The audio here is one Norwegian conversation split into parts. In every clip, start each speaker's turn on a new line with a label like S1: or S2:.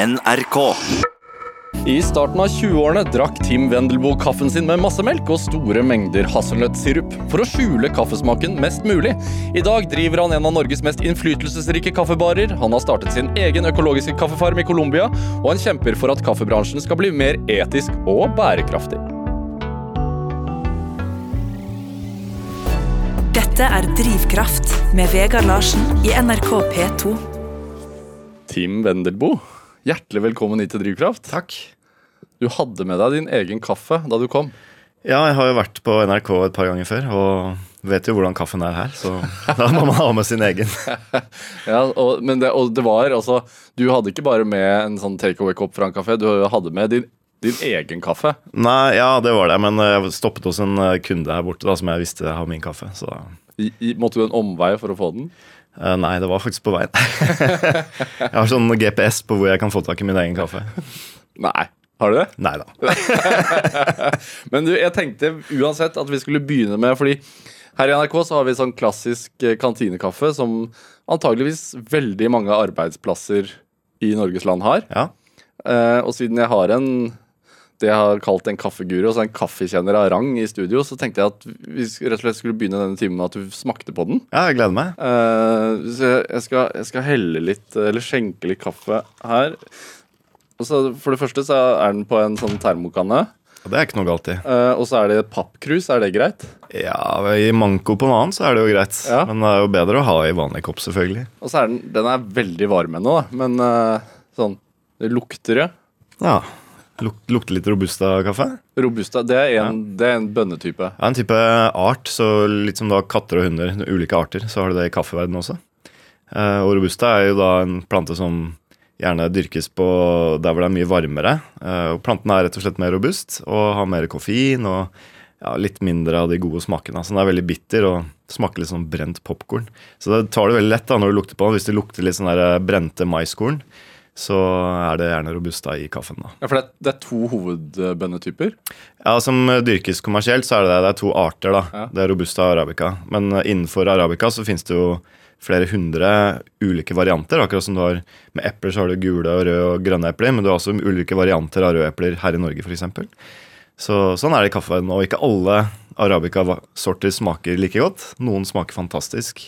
S1: NRK.
S2: I starten av 20-årene drakk Tim Wendelboe kaffen sin med masse melk og store mengder hasselnøttsirup for å skjule kaffesmaken mest mulig. I dag driver han en av Norges mest innflytelsesrike kaffebarer. Han har startet sin egen økologiske kaffefarm i Colombia, og han kjemper for at kaffebransjen skal bli mer etisk og bærekraftig.
S3: Dette er Drivkraft med Vegard Larsen i NRK P2.
S2: Tim Wendelboe, hjertelig velkommen hit til Drivkraft.
S4: Takk.
S2: Du hadde med deg din egen kaffe da du kom.
S4: Ja, jeg har jo vært på NRK et par ganger før og vet jo hvordan kaffen er her, så da må man ha med sin egen.
S2: Ja, og, men det, og det var altså Du hadde ikke bare med en sånn take away-kopp fra en kafé, du hadde med din, din egen kaffe.
S4: Nei, ja, det var det, men jeg stoppet hos en eh, kunde her borte da, som jeg visste har min kaffe, så
S2: I, i, måtte du en omvei for å få den?
S4: Eh, Nei, det var faktisk på veien. jeg har sånn GPS på hvor jeg kan få tak i min egen kaffe.
S2: Nei. Har du det?
S4: Nei da.
S2: Men du, jeg tenkte uansett at vi skulle begynne med Fordi her i NRK så har vi sånn klassisk eh, kantinekaffe som antageligvis veldig mange arbeidsplasser i Norges land har.
S4: Ja.
S2: Uh, og siden jeg har en det jeg har kalt en kaffeguru, altså en kaffekjenner av rang i studio, så tenkte jeg at vi rett og slett skulle begynne denne timen med at du smakte på den.
S4: ja, jeg gleder meg.
S2: Uh, så jeg- skal, jeg skal helle litt, eller skjenke litt kaffe her. Og så For det første så er den på en sånn termokanne.
S4: Det er ikke noe galt i.
S2: Uh, og så er det et pappkrus. Er det greit?
S4: Ja, I manko på en annen så er det jo greit.
S2: Ja.
S4: Men det er jo bedre å ha i vanlig kopp, selvfølgelig.
S2: Og så er den Den er veldig varm ennå. Men uh, sånn Det lukter det.
S4: Ja. Luk, lukter litt robusta-kaffe.
S2: Robusta. Det er en, det er en bønnetype.
S4: Ja, en type art, så litt som da katter og hunder, ulike arter, så har du det i kaffeverdenen også. Eh, og robusta er jo da en plante som gjerne dyrkes på der hvor det er mye varmere. Eh, og planten er rett og slett mer robust og har mer koffein og ja, litt mindre av de gode smakene. Så den er veldig bitter og smaker litt sånn brent popkorn. Så det tar du veldig lett da når du lukter på den. Hvis det lukter litt sånn der brente maiskorn, så er det gjerne robusta i kaffen. da.
S2: Ja, For det er, det er to hovedbønnetyper.
S4: Ja, Som dyrkes kommersielt, så er det, det er to arter. da.
S2: Ja.
S4: Det er robusta og arabica. Men eh, innenfor arabica så finnes det jo flere hundre ulike varianter. Akkurat som du har med epler, så har du gule og røde og grønne epler. Men du har også ulike varianter av røde epler her i Norge, f.eks. Så sånn er det i kaffeverdenen. Og ikke alle arabica-sorter smaker like godt. Noen smaker fantastisk,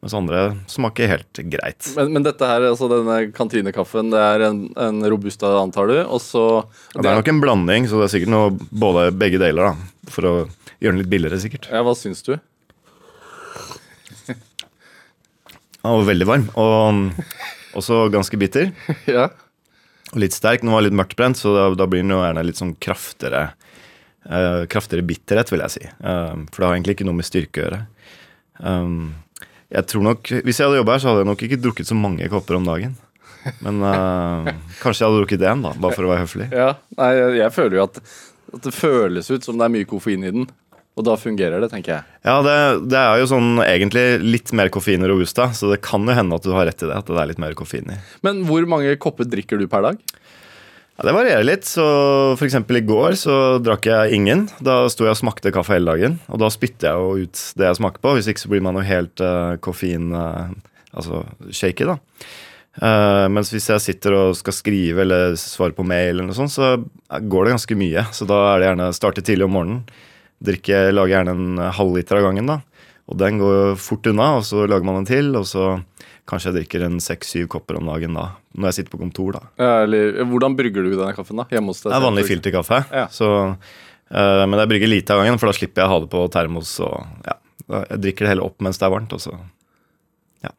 S4: mens andre smaker helt greit.
S2: Men, men dette her, altså denne kantinekaffen, det er en, en robusta, antar du? Og så
S4: Ja, det er nok en blanding, så det er sikkert noe både begge deler. da, For å gjøre den litt billigere, sikkert.
S2: Ja, hva syns du?
S4: Den var veldig varm, og også ganske bitter.
S2: ja.
S4: Og litt sterk. Den var litt mørktbrent, så da, da blir den jo gjerne litt sånn kraftigere Uh, Kraftigere bitterhet, vil jeg si. Uh, for det har egentlig ikke noe med styrke å gjøre. Um, jeg tror nok, Hvis jeg hadde jobba her, så hadde jeg nok ikke drukket så mange kopper om dagen. Men eh, kanskje jeg hadde drukket én, da, bare for å være høflig.
S2: ja. Nei, jeg, jeg føler jo at, at det føles ut som det er mye koffein i den. Og da fungerer det, tenker jeg.
S4: Ja, det, det er jo sånn egentlig litt mer koffein i robusta, så det kan jo hende at du har rett i det. At det er litt mer koffein i.
S2: Men hvor mange kopper drikker du per dag?
S4: Ja, Det varierer litt. så eksempel i går så drakk jeg ingen. Da sto jeg og smakte kaffe hele dagen. Og da spytter jeg jo ut det jeg smaker på. Hvis ikke så blir man jo helt uh, koffein Uh, Altså shaky, da. Uh, mens hvis jeg sitter og skal skrive eller svare på mail, eller noe sånt, så går det ganske mye. Så da er det gjerne starte tidlig om morgenen. Drikke, Lager gjerne en halvliter av gangen. da. Og den går fort unna, og så lager man en til, og så kanskje jeg drikker en seks-syv kopper om dagen da. Når jeg sitter på kontor, da.
S2: Ja, eller, hvordan brygger du denne kaffen? da? Hjemme hos deg?
S4: Det er vanlig filterkaffe.
S2: Ja.
S4: Så, uh, men jeg brygger lite av gangen, for da slipper jeg å ha det på termos. Og, ja, jeg drikker det hele opp mens det er varmt. Og så, ja.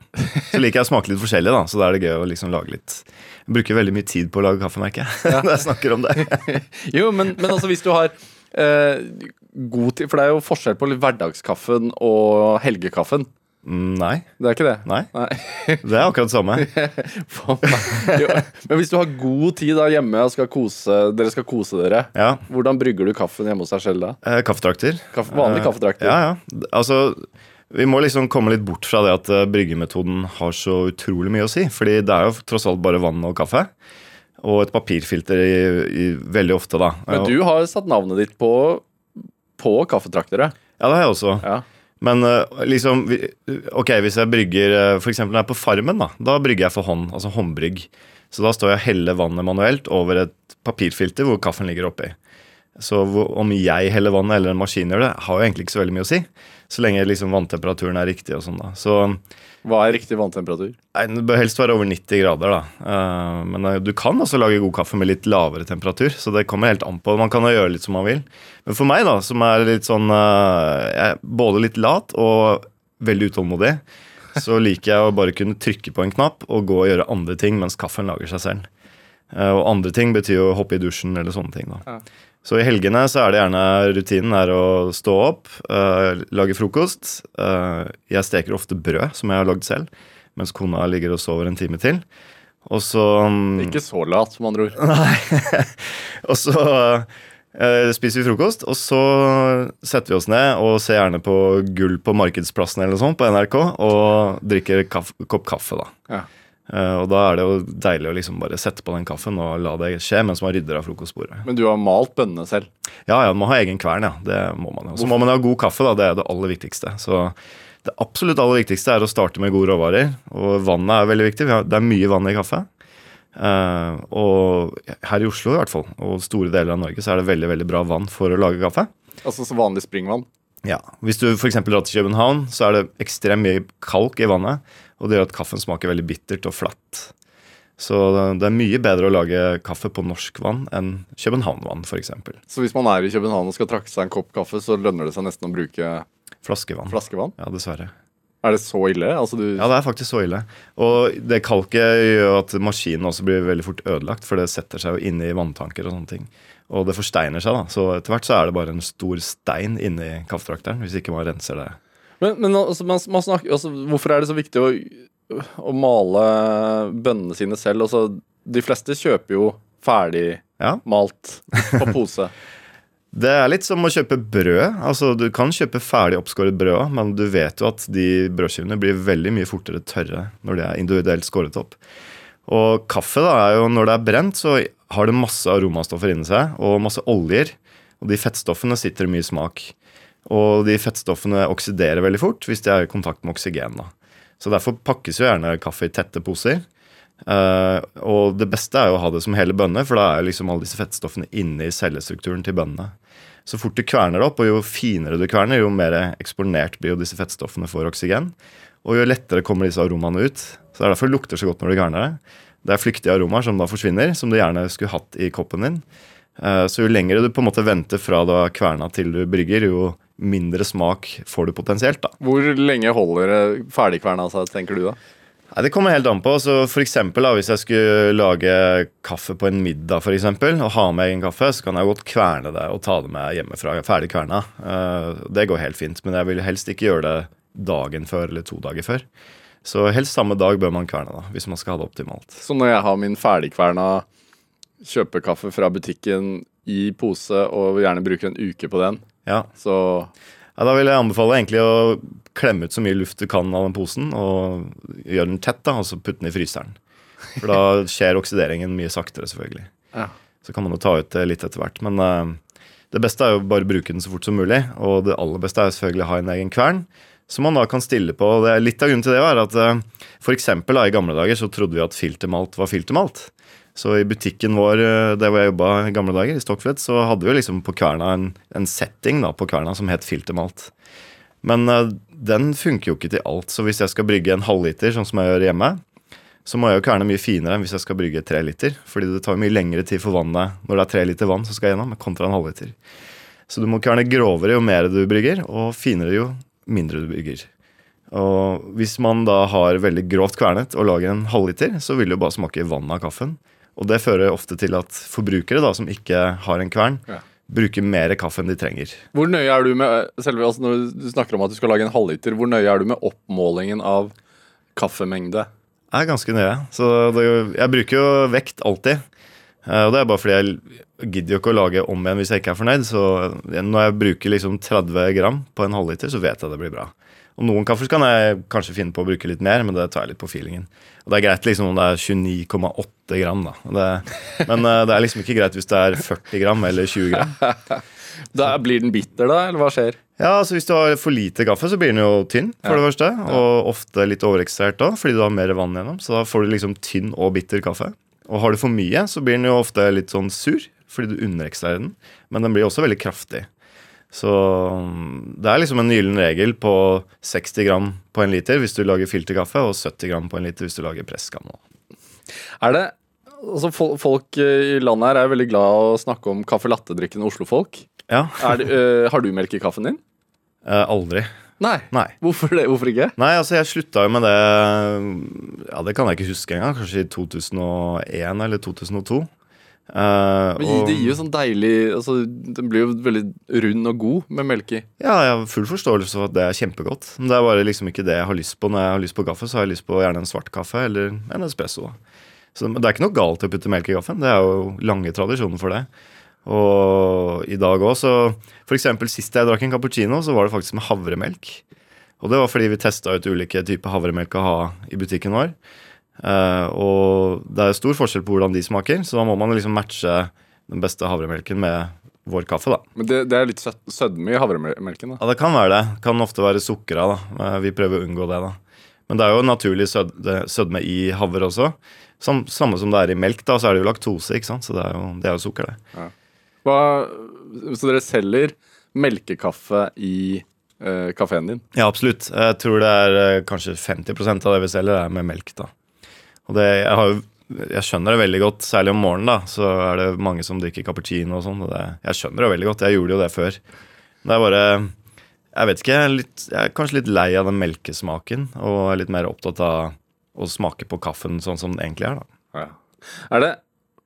S4: så liker jeg å smake litt forskjellig, da, så da er det gøy å liksom lage litt Jeg bruker veldig mye tid på å lage kaffe, merker jeg. Når jeg snakker om det.
S2: Jo, men, men altså hvis du har eh, god tid For det er jo forskjell på hverdagskaffen og helgekaffen.
S4: Nei.
S2: Det er ikke det?
S4: Nei.
S2: Nei.
S4: Det er akkurat det samme.
S2: Men hvis du har god tid da hjemme og skal kose, dere skal kose dere,
S4: Ja.
S2: hvordan brygger du kaffen hjemme hos deg selv da?
S4: Eh, Kaffetrakter.
S2: Kaffe, vanlig
S4: Eh,
S2: kaffetrakter?
S4: Ja, ja. Altså, vi må liksom komme litt bort fra det at eh, bryggemetoden har så utrolig mye å si. Fordi det er jo tross alt bare vann og kaffe. Og et papirfilter i, i, veldig ofte, da.
S2: Men du har satt navnet ditt på, på kaffetraktere.
S4: Ja, det har jeg også.
S2: Ja.
S4: Men eh, liksom Ok, hvis jeg brygger f.eks. For eksempel når jeg er på Farmen, da. Da brygger jeg for hånd. Altså håndbrygg. Så da står jeg og heller vannet manuelt over et papirfilter hvor kaffen ligger oppi. Så om jeg heller vannet eller en maskin gjør det, har jo egentlig ikke så veldig mye å si. Så lenge liksom vanntemperaturen er riktig og sånn, da. Så
S2: Hva er riktig vanntemperatur?
S4: Nei, Det bør helst være over 90 grader, da. Eh, men eh, du kan også lage god kaffe med litt lavere temperatur, så det kommer helt an på. Man kan jo gjøre litt som man vil. Men for meg, da, som er litt sånn eh, både litt lat og veldig utålmodig, så liker jeg å bare kunne trykke på en knapp og gå og gjøre andre ting mens kaffen lager seg selv. Og andre ting betyr jo å hoppe i dusjen eller sånne ting. da.
S2: Ja.
S4: Så i helgene så er det gjerne rutinen er å stå opp, eh, lage frokost. Eh, jeg steker ofte brød som jeg har lagd selv, mens kona ligger og sover en time til. Og så mm,
S2: Ikke så lat, med andre ord.
S4: Nei. og så eh, spiser vi frokost, og så setter vi oss ned og ser gjerne på Gull på Markedsplassen eller noe sånt på NRK, og drikker kaff kopp kaffe, da.
S2: Ja.
S4: Eh, og da er det jo deilig å liksom bare sette på den kaffen og la det skje mens man rydder av frokostbordet.
S2: Men du har malt bønnene selv.
S4: Ja, ja, man må ha egen kvern, ja. Det må man jo. Så må man ha god kaffe, da. Det er det aller viktigste. Så det absolutt aller viktigste er å starte med gode råvarer. Og vannet er veldig viktig. Det er mye vann i kaffe. Eh, og her i Oslo i hvert fall, og store deler av Norge, så er det veldig veldig bra vann for å lage kaffe.
S2: Altså så vanlig springvann.
S4: Ja. Hvis du f.eks. drar til København, så er det ekstremt mye kalk i vannet. Og det gjør at kaffen smaker veldig bittert og flatt. Så det er mye bedre å lage kaffe på norsk vann enn København-vann, f.eks.
S2: Så hvis man er i København og skal trakke seg en kopp kaffe, så lønner det seg nesten å bruke
S4: Flaskevann.
S2: flaskevann?
S4: Ja, dessverre.
S2: Er det så ille? Altså du
S4: Ja, det er faktisk så ille. Og det kalket gjør at maskinen også blir veldig fort ødelagt, for det setter seg jo inne i vanntanker og sånne ting. Og det forsteiner seg, da. Så etter hvert så er det bare en stor stein inni kaffetrakteren, hvis ikke man renser det.
S2: Men, men altså, man, man snakker, altså, hvorfor er det så viktig å, å male bønnene sine selv? Altså, de fleste kjøper jo ferdig
S4: Ja.
S2: malt på pose.
S4: Det er litt som å kjøpe brød. Altså, Du kan kjøpe ferdig oppskåret brød men du vet jo at de brødskivene blir veldig mye fortere tørre når de er individuelt skåret opp. Og kaffe da er jo, når det er brent, så har det masse aromastoffer inni seg, og masse oljer. Og de fettstoffene sitter mye smak. Og de fettstoffene oksiderer veldig fort hvis de er i kontakt med oksygen. da. Så derfor pakkes jo gjerne kaffe i tette poser. Uh, og det beste er jo å ha det som hele bønner, for da er liksom alle disse fettstoffene inne i cellestrukturen til bønnene. Så fort du kverner det opp, og jo finere du kverner, jo mer eksponert blir jo disse fettstoffene for oksygen. Og jo lettere kommer disse aromaene ut. Så det er derfor det lukter så godt når du kverner det. Det er flyktige aromaer som da forsvinner, som du gjerne skulle hatt i koppen din. Uh, Så jo lengre du på en måte venter fra du har kverna til du brygger, jo mindre smak får du potensielt. da.
S2: Hvor lenge holder ferdigkverna seg, tenker du da?
S4: Nei, Det kommer helt an på. Så for eksempel, da, Hvis jeg skulle lage kaffe på en middag for eksempel, og ha med egen kaffe, så kan jeg godt kverne det og ta det med hjemmefra ferdig kverna. Eh, Det går helt fint. Men jeg vil helst ikke gjøre det dagen før eller to dager før. Så helst samme dag bør man kverne, da, hvis man skal ha det optimalt.
S2: Så når jeg har min ferdigkverna kjøpekaffe fra butikken i pose, og gjerne bruker en uke på den,
S4: Ja,
S2: så
S4: ja Da vil jeg anbefale egentlig å klemme ut så mye luft du kan av den posen, og gjøre den tett, da, og så putte den i fryseren. For da skjer oksideringen mye saktere, selvfølgelig.
S2: ja.
S4: Så kan man jo ta ut det litt etter hvert. Men uh, det beste er jo bare å bruke den så fort som mulig. Og det aller beste er selvfølgelig å ha en egen kvern som man da kan stille på. Litt av grunnen til det er at uh, for eksempel, i gamle dager så trodde vi at filtermalt var filtermalt. Så i butikken vår eh, der hvor jeg jobba i gamle dager, i Stockflett, så hadde vi liksom på kverna en, en setting da, på kverna som het filtermalt. Men eh, den funker jo ikke til alt. Så hvis jeg skal brygge en halvliter, sånn som jeg gjør hjemme, så må jeg jo kverne mye finere enn hvis jeg skal brygge tre liter. Fordi det tar mye lengre tid for vannet når det er tre liter vann som skal gjennom, kontra en halvliter. Så du må kverne grovere jo mer du brygger, og finere jo mindre du brygger. Og hvis man da har veldig grovt kvernet og lager en halvliter, så vil det jo bare smake vann av kaffen. Og det fører ofte til at forbrukere da, som ikke har en kvern,
S2: Ja.
S4: bruker mer kaffe enn de trenger.
S2: Hvor nøye er du med selve, altså Når du snakker om at du skal lage en halvliter, hvor nøye er du med oppmålingen av kaffemengde?
S4: Jeg er ganske nøye. Så det, jeg bruker jo vekt alltid. Eh, Og det er bare fordi jeg gidder jo ikke å lage om igjen hvis jeg ikke er fornøyd. Så når jeg bruker liksom 30 gram på en halvliter, så vet jeg det blir bra. Og noen kaffer kan jeg kanskje finne på å bruke litt mer, men det tar jeg litt på feelingen. Og det er greit liksom om det er 29,8 gram, da. Det, men eh, det er liksom ikke greit hvis det er 40 gram eller 20 gram.
S2: Da Blir den bitter, da, eller hva skjer?
S4: Ja, altså Hvis du har for lite kaffe, så blir den jo tynn, for det første. Og ofte litt overekstrahert da, fordi du har mer vann gjennom. Så da får du liksom tynn og bitter kaffe. Og har du for mye, så blir den jo ofte litt sånn sur, fordi du underekstraherer den. Men den blir også veldig kraftig. Så mm, det er liksom en gyllen regel på 60 gram på en liter hvis du lager filterkaffe, og 70 gram på en liter hvis du lager presskanne.
S2: Er det altså Folk eh, i landet her er veldig glad i å snakke om caffè latte-drikkende Oslo-folk.
S4: Ja.
S2: Er eh, har du melk i kaffen din?
S4: Uh, aldri.
S2: Nei.
S4: Nei.
S2: Hvorfor, det? Hvorfor ikke?
S4: Nei, altså jeg slutta jo med det Ja, det kan jeg ikke huske engang. Kanskje i 2001 eller 2002. Uh,
S2: Men
S4: og-
S2: Det gir jo sånn deilig altså, Den blir jo veldig rund og god med melk i.
S4: Ja, jeg har full forståelse for at det er kjempegodt. Men det er bare liksom ikke det jeg har lyst på. Når jeg har lyst på kaffe, så har jeg lyst på gjerne en svart kaffe eller en espresso. da. Så det er ikke noe galt i å putte melk i kaffen. Det er jo lange tradisjoner for det. Og i dag òg, så eksempel sist jeg drakk en cappuccino, så var det faktisk med havremelk. Og det var fordi vi testa ut ulike typer havremelk å ha i butikken vår. Uh, og det er stor forskjell på hvordan de smaker, så da må man liksom matche den beste havremelken med vår kaffe, da.
S2: Men det, det er litt sødme i havremelken. da
S4: Ja, det kan være det. Kan ofte være sukra, da. Eh, Vi prøver å unngå det, da. Men det er jo naturlig sødme i havre også. Sam, samme som det er i melk, da, så er det jo laktose, ikke sant. Så det er jo, det er jo sukker, det.
S2: Hva, så dere selger melkekaffe i eh, kafeen din?
S4: Ja, absolutt. Jeg tror det er eh, kanskje 50% av det vi selger, er med melk, da. Og det, jeg har jo jeg skjønner det veldig godt, særlig om morgenen. da, Så er det mange som drikker cappuccino og sånn. Jeg skjønner det veldig godt. Jeg gjorde jo det før. Det er bare Jeg vet ikke. Jeg er, litt, jeg er kanskje litt lei av den melkesmaken. Og er litt mer opptatt av å smake på kaffen sånn som den egentlig er. da.
S2: Er det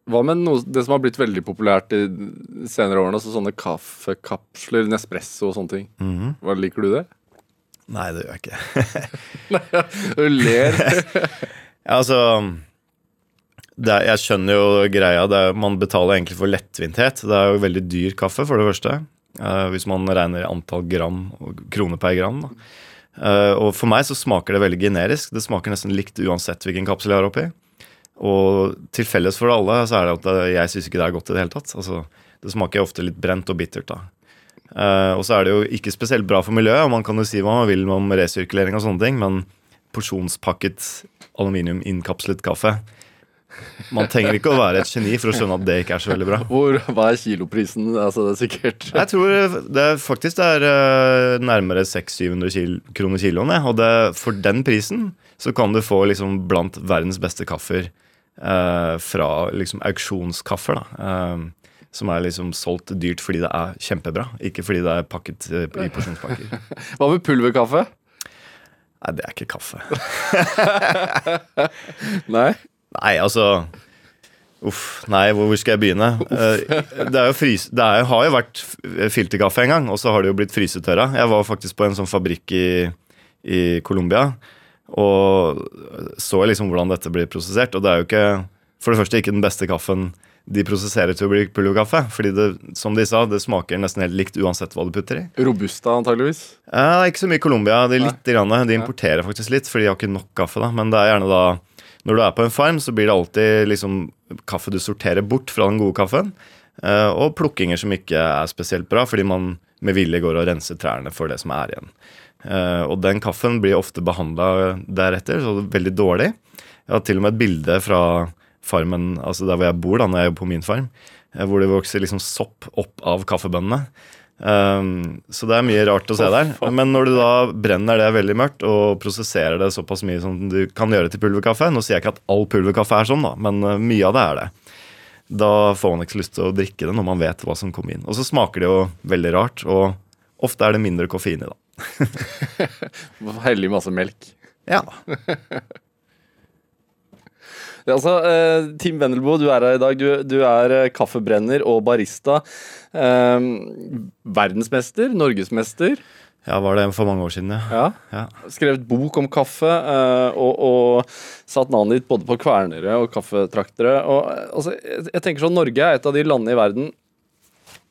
S2: Hva med noe, det som har blitt veldig populært i de senere årene? Altså sånne kaffekapsler, Nespresso og sånne ting. Hva Liker du det?
S4: Nei, det gjør jeg ikke.
S2: Du ler.
S4: Ja, altså det er, Jeg skjønner jo greia. Er, man betaler egentlig for lettvinthet. Det er jo veldig dyr kaffe, for det første. Uh, hvis man regner antall gram og kroner per gram. Da. Eh, og for meg så smaker det veldig generisk. Det smaker nesten likt uansett hvilken kapsel jeg har oppi. Og til felles for alle så er det at jeg syns ikke det er godt i det hele tatt. Altså, det smaker ofte litt brent og bittert. da. Eh, og så er det jo ikke spesielt bra for miljøet, og man kan jo si hva man vil om resirkulering og sånne ting, men porsjonspakket aluminiuminnkapslet kaffe Man trenger ikke å være et geni for å skjønne at det ikke er så veldig bra.
S2: Hvor, hva er kiloprisen? Altså, det er sikkert
S4: Jeg tror det er faktisk det er eh, nærmere 600-700 kil kroner kiloen. Og det, for den prisen så kan du få liksom blant verdens beste kaffer eh, fra liksom auksjonskaffer. da. Eh, som er liksom solgt dyrt fordi det er kjempebra, ikke fordi det er pakket eh, i porsjonspakker.
S2: Hva med pulverkaffe?
S4: Nei, det er ikke kaffe.
S2: Nei?
S4: Nei, altså Uff. Nei, hvor skal jeg begynne? Eh, Det, er jo frys, det er, har jo vært filterkaffe en gang, og så har det jo blitt frysetørra. Jeg var faktisk på en sånn fabrikk i, i Colombia og så liksom hvordan dette blir prosessert. Og det er jo ikke for det første ikke den beste kaffen de prosesserer til å bli pulverkaffe. Fordi det, som de sa, det smaker nesten helt likt uansett hva du putter i.
S2: Robusta, antageligvis.
S4: Ja, er ikke så mye Colombia. De, litt grann, de importerer faktisk litt, for de har ikke nok kaffe. da Men det er gjerne da når du er på en farm, så blir det alltid liksom kaffe du sorterer bort fra den gode kaffen. eh, Og plukkinger som ikke er spesielt bra, fordi man med vilje går og renser trærne for det som er igjen. Eh, Og den kaffen blir ofte behandla deretter, så det er veldig dårlig. Jeg har til og med et bilde fra farmen, altså der hvor jeg bor da, når jeg jobber på min farm, eh, hvor det vokser liksom sopp opp av kaffebønnene. Um, så det er mye rart å se der. Men når du da brenner det veldig mørkt og prosesserer det såpass mye som du kan gjøre til pulverkaffe Nå sier jeg ikke at all pulverkaffe er sånn, da, men uh, mye av det er det. Da får man ikke så lyst til å drikke det når man vet hva som kommer inn. Og så smaker det jo veldig rart, og ofte er det mindre koffein i, da.
S2: Hellig masse melk.
S4: Ja.
S2: Ja, altså, uh, Tim Wendelboe, du er her i dag. Du, du er uh, kaffebrenner og barista. Uh, verdensmester, norgesmester.
S4: ja, var det for mange år siden, ja.
S2: Ja. Skrevet bok om kaffe eh, og, og satt navnet ditt både på kvernere og kaffetraktere. Og, altså, jeg, jeg tenker sånn, Norge er et av de landene i verden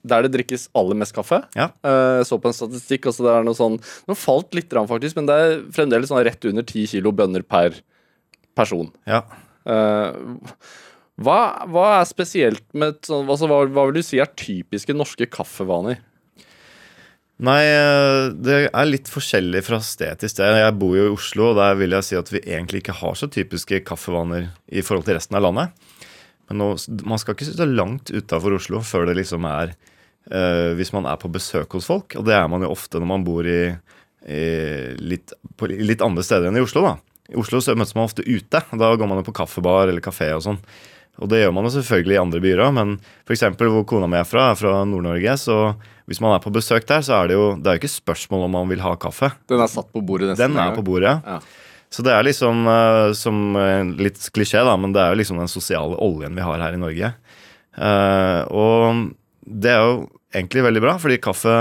S2: der det drikkes aller mest kaffe.
S4: Ja.
S2: Jeg så på en statistikk, altså det er noe sånn Nå falt litt, faktisk, men det er fremdeles sånn rett under 10 kilo bønner per person.
S4: ja.
S2: Eh, hva, hva er spesielt med sånn- altså, hva, hva vil du si er typiske norske kaffevaner?
S4: Nei, eh, det er litt forskjellig fra sted til sted. Jeg bor jo i Oslo, og der vil jeg si at vi egentlig ikke har så typiske kaffevaner i forhold til resten av landet. Men nå, man skal ikke sitte langt utafor Oslo før det liksom er eh, Hvis man er på besøk hos folk, og det er man jo ofte når man bor i, i litt, på litt andre steder enn i Oslo. da. I Oslo så møtes man ofte ute. Da går man jo på kaffebar eller kafé og sånn. Og det gjør man jo selvfølgelig i andre byer òg, men f.eks. hvor kona mi er fra, er fra Nord-Norge, så hvis man er på besøk der, så er det jo det er jo ikke spørsmål om man vil ha kaffe.
S2: Den er satt på bordet nesten?
S4: Den er på bordet,
S2: ja.
S4: Så det er liksom uh, som uh, litt klisjé, da, men det er jo liksom den sosiale oljen vi har her i Norge. Uh, og det er jo egentlig veldig bra, fordi kaffe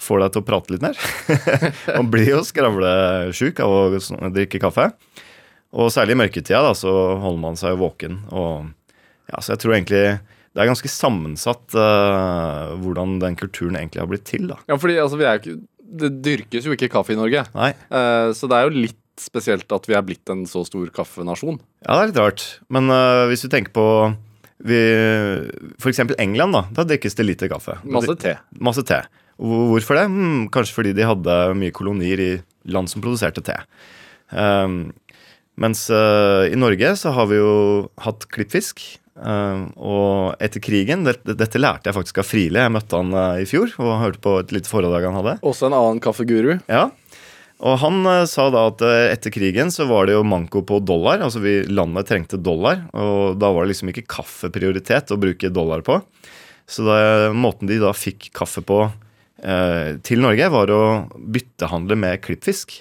S4: får deg til å prate litt mer. man blir jo skravlesjuk av å drikke kaffe. Og særlig i mørketida da, så holder man seg våken. Og, ja, så jeg tror egentlig det er ganske sammensatt uh, hvordan den kulturen egentlig har blitt til. da.
S2: Ja, fordi altså, ikke, Det dyrkes jo ikke kaffe i Norge.
S4: Nei.
S2: Uh, så det er jo litt spesielt at vi er blitt en så stor kaffenasjon.
S4: Ja, det er litt rart. Men uh, hvis du tenker på F.eks. England, da. Da drikkes det lite kaffe.
S2: Masse te.
S4: Masse te. Hvorfor det? Hmm, kanskje fordi de hadde mye kolonier i land som produserte te. Um, mens uh, i Norge så har vi jo hatt klippfisk. Uh, og etter krigen det, Dette lærte jeg faktisk av Friele. Jeg møtte han uh, i fjor og hørte på et lite foredrag han hadde.
S2: Også en annen kaffeguru.
S4: Ja, og han uh, sa da at etter krigen så var det jo manko på dollar. Altså vi, landet trengte dollar, og da var det liksom ikke kaffeprioritet å bruke dollar på. Så da, måten de da fikk kaffe på til Norge, var å byttehandle med klippfisk.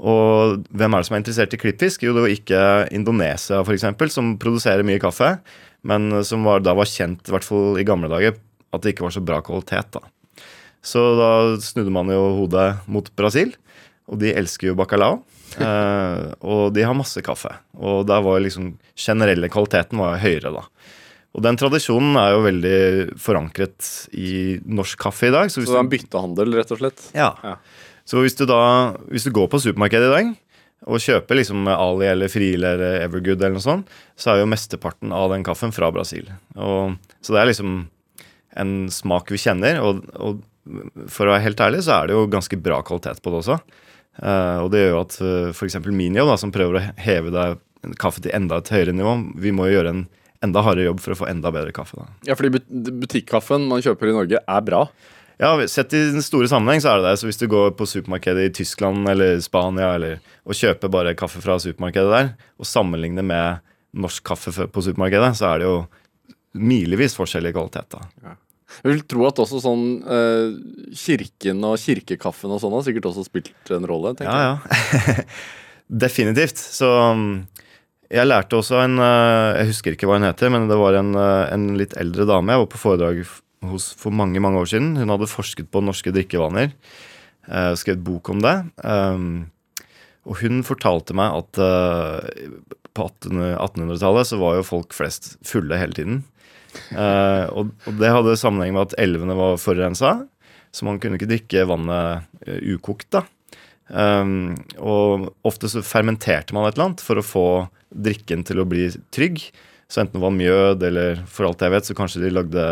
S4: Og hvem er det som er interessert i klippfisk? Jo, det var ikke Indonesia, f.eks., som produserer mye kaffe, men som var, da var kjent, i hvert fall i gamle dager, at det ikke var så bra kvalitet. da. Så da snudde man jo hodet mot Brasil. Og de elsker jo bacalao. Eh, og de har masse kaffe. Og der var liksom generelle kvaliteten var høyere, da. Og den tradisjonen er jo veldig forankret i norsk kaffe i dag.
S2: Så, så det er en byttehandel, rett og slett?
S4: Ja. ja. Så hvis du da hvis du går på supermarkedet i dag og kjøper liksom Ali eller Friele eller Evergood, eller noe sånt, så er jo mesteparten av den kaffen fra Brasil. Og, så det er liksom en smak vi kjenner. Og, og for å være helt ærlig så er det jo ganske bra kvalitet på det også. Uh, og det gjør jo at uh, eh, f.eks. Minio, da, som prøver å heve deg kaffe til enda et høyere nivå, vi må jo gjøre en enda hardere jobb for å få enda bedre kaffe. Da.
S2: Ja, fordi butikkaffen man kjøper i Norge, er bra?
S4: Ja, Sett i den store sammenheng så er det det. Så hvis du går på supermarkedet i Tyskland eller Spania eller, og kjøper bare kaffe fra supermarkedet der, og sammenligner med norsk kaffe på supermarkedet, så er det jo milevis forskjellig kvalitet. da. Ja.
S2: Jeg vil tro at også sånn eh, Kirken og kirkekaffen og sånn har sikkert også spilt en rolle. tenker
S4: jeg. Ja, ja. Definitivt. Så um, jeg lærte også en uh, Jeg husker ikke hva hun heter, men det var en, uh, en litt eldre dame. Jeg var på foredrag hos for mange mange år siden. Hun hadde forsket på norske drikkevaner. Uh, skrevet bok om det. Um, og hun fortalte meg at på 1800-tallet så var jo folk flest fulle hele tiden. Og, det hadde sammenheng med at elvene var forurensa, så man kunne ikke drikke vannet ukokt. da. Um, og ofte så fermenterte man et eller annet for å få drikken til å bli trygg. Så enten det var mjød, eller for alt jeg vet, så kanskje de lagde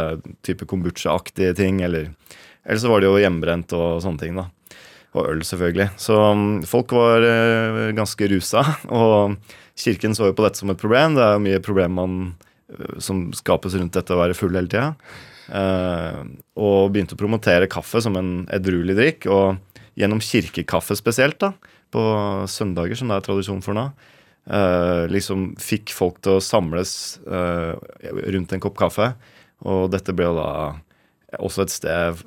S4: type kombucha-aktige ting. Eller, eller, så var det jo hjemmebrent og sånne ting. da. Og øl, selvfølgelig. Så um, folk var uh, ganske rusa. Og kirken så jo på dette som et problem. Det er jo mye problem man Eh, som skapes rundt dette å være full hele tida. Uh, og begynte å promotere kaffe som en edruelig drikk. Og gjennom kirkekaffe spesielt, da, på søndager, som det er tradisjon for nå, liksom fikk folk til å samles uh, rundt en kopp kaffe. Og dette ble jo da også et sted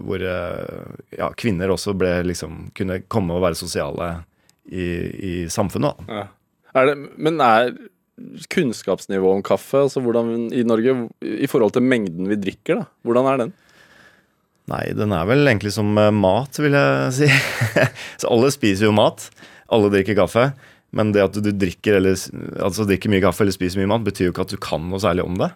S4: hvor ja, kvinner også ble liksom kunne komme og være sosiale i, i samfunnet.
S2: Ja. Er det, men er kunnskapsnivå om kaffe altså hvordan i Norge i forhold til mengden vi drikker? da? Hvordan er den?
S4: Nei, den er vel egentlig som eh, mat, vil jeg si. så alle spiser jo mat. Alle drikker kaffe. Men det at du drikker, eller, altså drikker mye kaffe eller spiser mye mat, betyr jo ikke at du kan noe særlig om det.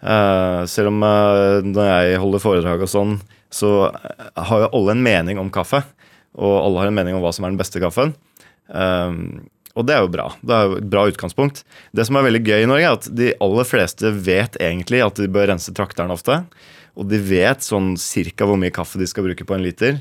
S4: Uh, selv om uh, når jeg holder foredrag og sånn, så har jo alle en mening om kaffe. Og alle har en mening om hva som er den beste kaffen. Uh, og det er jo bra. Det er jo et bra utgangspunkt. Det som er veldig gøy i Norge, er at de aller fleste vet egentlig at de bør rense trakteren ofte. Og de vet sånn cirka hvor mye kaffe de skal bruke på en liter.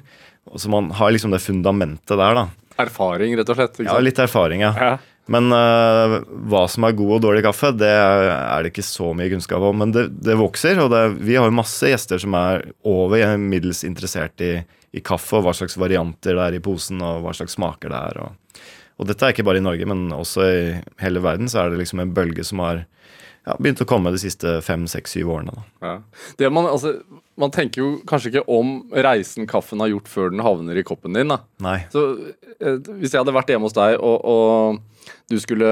S4: Så man har liksom det fundamentet der, da.
S2: Erfaring, rett og slett?
S4: Ja, litt erfaring, ja. ja. Men uh, hva som er god og dårlig kaffe, det er det ikke så mye kunnskap om. Men det, det vokser, og det, vi har jo masse gjester som er over middels interessert i, i kaffe, og hva slags varianter det er i posen, og hva slags smaker det er. Og, og dette er ikke bare i Norge, men også i hele verden så er det liksom en bølge som har ja, begynt å komme de siste fem, seks, syv årene.
S2: Ja. Det man, altså, man tenker jo kanskje ikke om reisen kaffen har gjort før den havner i koppen din. da.
S4: Nei.
S2: Så eh, Hvis jeg hadde vært hjemme hos deg, og, og du skulle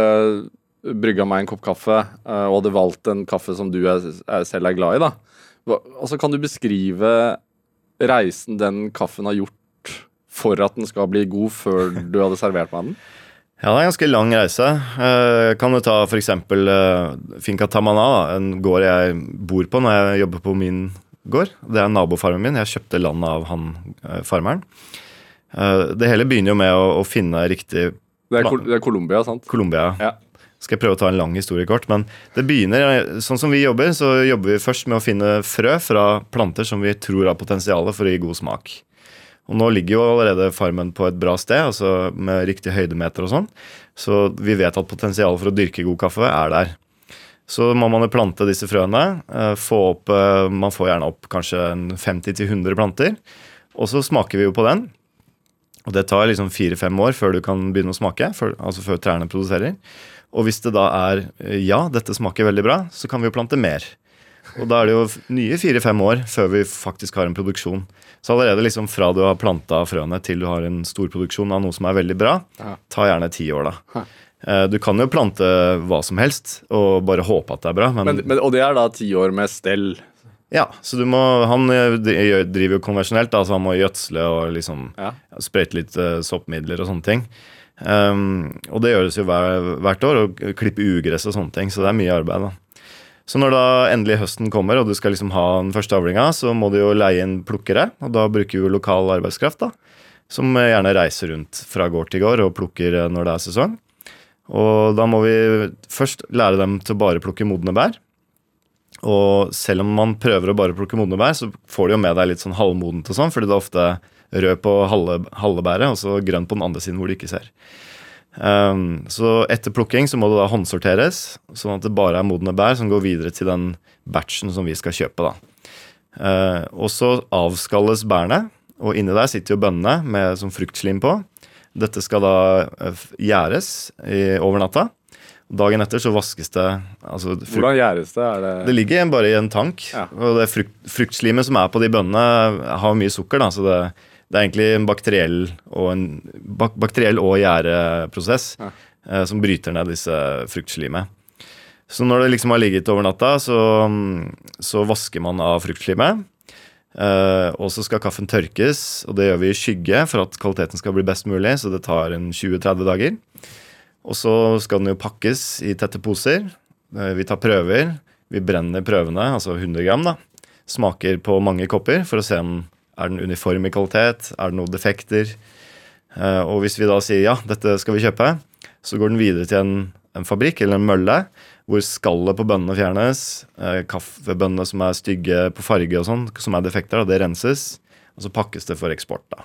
S2: brygga meg en kopp kaffe, eh, og hadde valgt en kaffe som du er, er, selv er glad i, da. Hva, altså, kan du beskrive reisen den kaffen har gjort for at den skal bli god, før du hadde servert meg den?
S4: Ja, det er en ganske lang reise. Eh, kan du ta f.eks. Eh, Finca Tamana, en gård jeg bor på når jeg jobber på min gård. Det er nabofarmen min. Jeg kjøpte landet av han eh, farmeren. Eh, det hele begynner jo med å, å finne riktig
S2: Det er, det er Colombia, sant?
S4: Colombia.
S2: Ja.
S4: Skal jeg prøve å ta en lang historie kort. Men det begynner, sånn som vi jobber, så jobber vi først med å finne frø fra planter som vi tror har potensial for å gi god smak. Og nå ligger jo allerede farmen på et bra sted, altså med riktig høydemeter og sånn. Så vi vet at potensialet for å dyrke god kaffe er der. Så må man jo plante disse frøene. eh, Få opp, eh, Man får gjerne opp kanskje 50-100 planter. Og så smaker vi jo på den. Og det tar liksom fire-fem år før du kan begynne å smake. Før, altså før trærne produserer. Og hvis det da er eh, ja, dette smaker veldig bra, så kan vi jo plante mer. Og da er det jo nye fire-fem år før vi faktisk har en produksjon. Så allerede liksom fra du har planta frøene til du har en stor produksjon av noe som er veldig bra, ta gjerne ti år, da. Eh, Du kan jo plante hva som helst og bare håpe at det er bra, men,
S2: Men, men, og det er da ti år med stell.
S4: ja, så du må Han eh, driver jo konvensjonelt, da, så han må gjødsle og liksom
S2: Ja.
S4: sprøyte litt eh, soppmidler og sånne ting. Um, og det gjøres jo hver, hvert år, Å klippe ugress og sånne ting, så det er mye arbeid. da. Så når da endelig høsten kommer, og du skal liksom ha den første avlinga, så må du jo leie inn plukkere, og da bruker vi lokal arbeidskraft, da. Som gjerne reiser rundt fra gård til gård og plukker når det er sesong. Og da må vi først lære dem til å bare plukke modne bær. Og selv om man prøver å bare plukke modne bær, så får de jo med deg litt sånn halvmodent og sånn, fordi det er ofte rød på halve, halve bæret, og så grønn på den andre siden hvor du ikke ser. Um, så etter plukking så må det da håndsorteres, sånn at det bare er modne bær som går videre til den batchen som vi skal kjøpe. da. Uh, og så avskalles bærene, og inni der sitter jo bønnene med sånn fruktslim på. Dette skal da uh, gjæres over natta. Dagen etter så vaskes det altså frukt,
S2: Hvordan gjæres det? Det,
S4: Det ligger bare i en tank.
S2: Ja.
S4: Og det frukt, fruktslimet som er på de bønnene, har mye sukker. da, så det, det er egentlig en bakteriell og, en, bak, bakteriell og gjæreprosess
S2: Ja.
S4: eh, som bryter ned disse fruktslimet. Så når det liksom har ligget over natta, så, så vasker man av fruktslimet. Eh, og så skal kaffen tørkes, og det gjør vi i skygge for at kvaliteten skal bli best mulig, så det tar en 20-30 dager. Og så skal den jo pakkes i tette poser. Uh, Vi tar prøver. Vi brenner prøvene, altså 100 gram. da. Smaker på mange kopper for å se om er den uniform i kvalitet, er det noen defekter. Uh, Og hvis vi da sier ja, dette skal vi kjøpe, så går den videre til en, en fabrikk eller en mølle hvor skallet på bønnene fjernes. eh, Kaffebønnene som er stygge på farge og sånn, som er defekter, det renses. Og så pakkes det for eksport. da.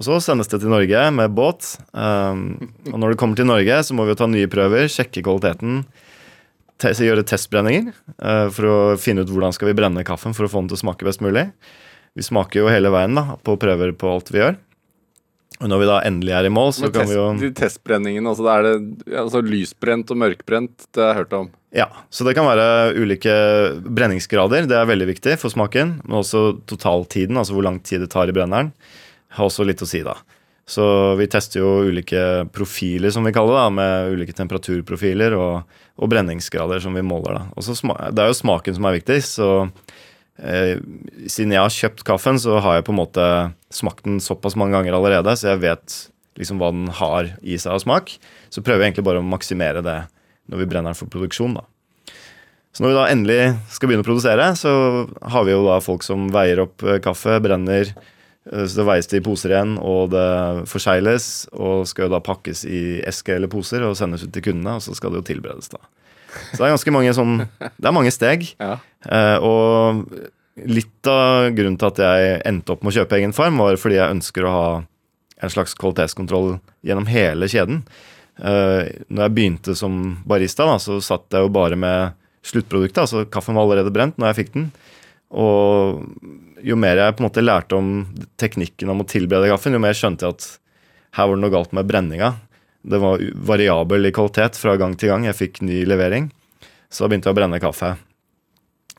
S4: Og så sendes det til Norge med båt. Um, og når det kommer til Norge, så må vi ta nye prøver, sjekke kvaliteten. Te gjøre testbrenninger uh, for å finne ut hvordan skal vi brenne kaffen for å få den til å smake best mulig. Vi smaker jo hele veien da, på prøver på alt vi gjør. Og når vi da endelig er i mål, så
S2: Men
S4: kan
S2: test,
S4: vi jo
S2: de testbrenningene, altså, det er det, altså lysbrent og mørkbrent, det har jeg hørt om.
S4: Ja, så det kan være ulike brenningsgrader. Det er veldig viktig for smaken. Men også totaltiden, altså hvor lang tid det tar i brenneren, har også litt å si, da. Så vi tester jo ulike profiler, som vi kaller det, da, med ulike temperaturprofiler og, og brenningsgrader som vi måler. da. Og så Det er jo smaken som er viktig, så eh, siden jeg har kjøpt kaffen, så har jeg på en måte smakt den såpass mange ganger allerede, så jeg vet liksom hva den har i seg av smak. Så prøver jeg egentlig bare å maksimere det når vi brenner den for produksjon. da. Så når vi da endelig skal begynne å produsere, så har vi jo da folk som veier opp eh, kaffe, brenner, eh, så det veies det i poser igjen, og det forsegles, og skal jo da pakkes i eske eller poser og sendes ut til kundene, og så skal det jo tilberedes, da. Så det er ganske mange sånn Det er mange steg.
S2: Ja.
S4: Eh, og litt av grunnen til at jeg endte opp med å kjøpe egen farm, var fordi jeg ønsker å ha en slags kvalitetskontroll gjennom hele kjeden. Uh, når jeg begynte som barista, da, så satt jeg jo bare med sluttproduktet. Altså kaffen var allerede brent når jeg fikk den. Og jo mer jeg på en måte lærte om teknikken om å tilberede kaffen, jo mer skjønte jeg at her var det noe galt med brenninga. Det var variabel i kvalitet fra gang til gang. Jeg fikk ny levering. Så da begynte jeg å brenne kaffe.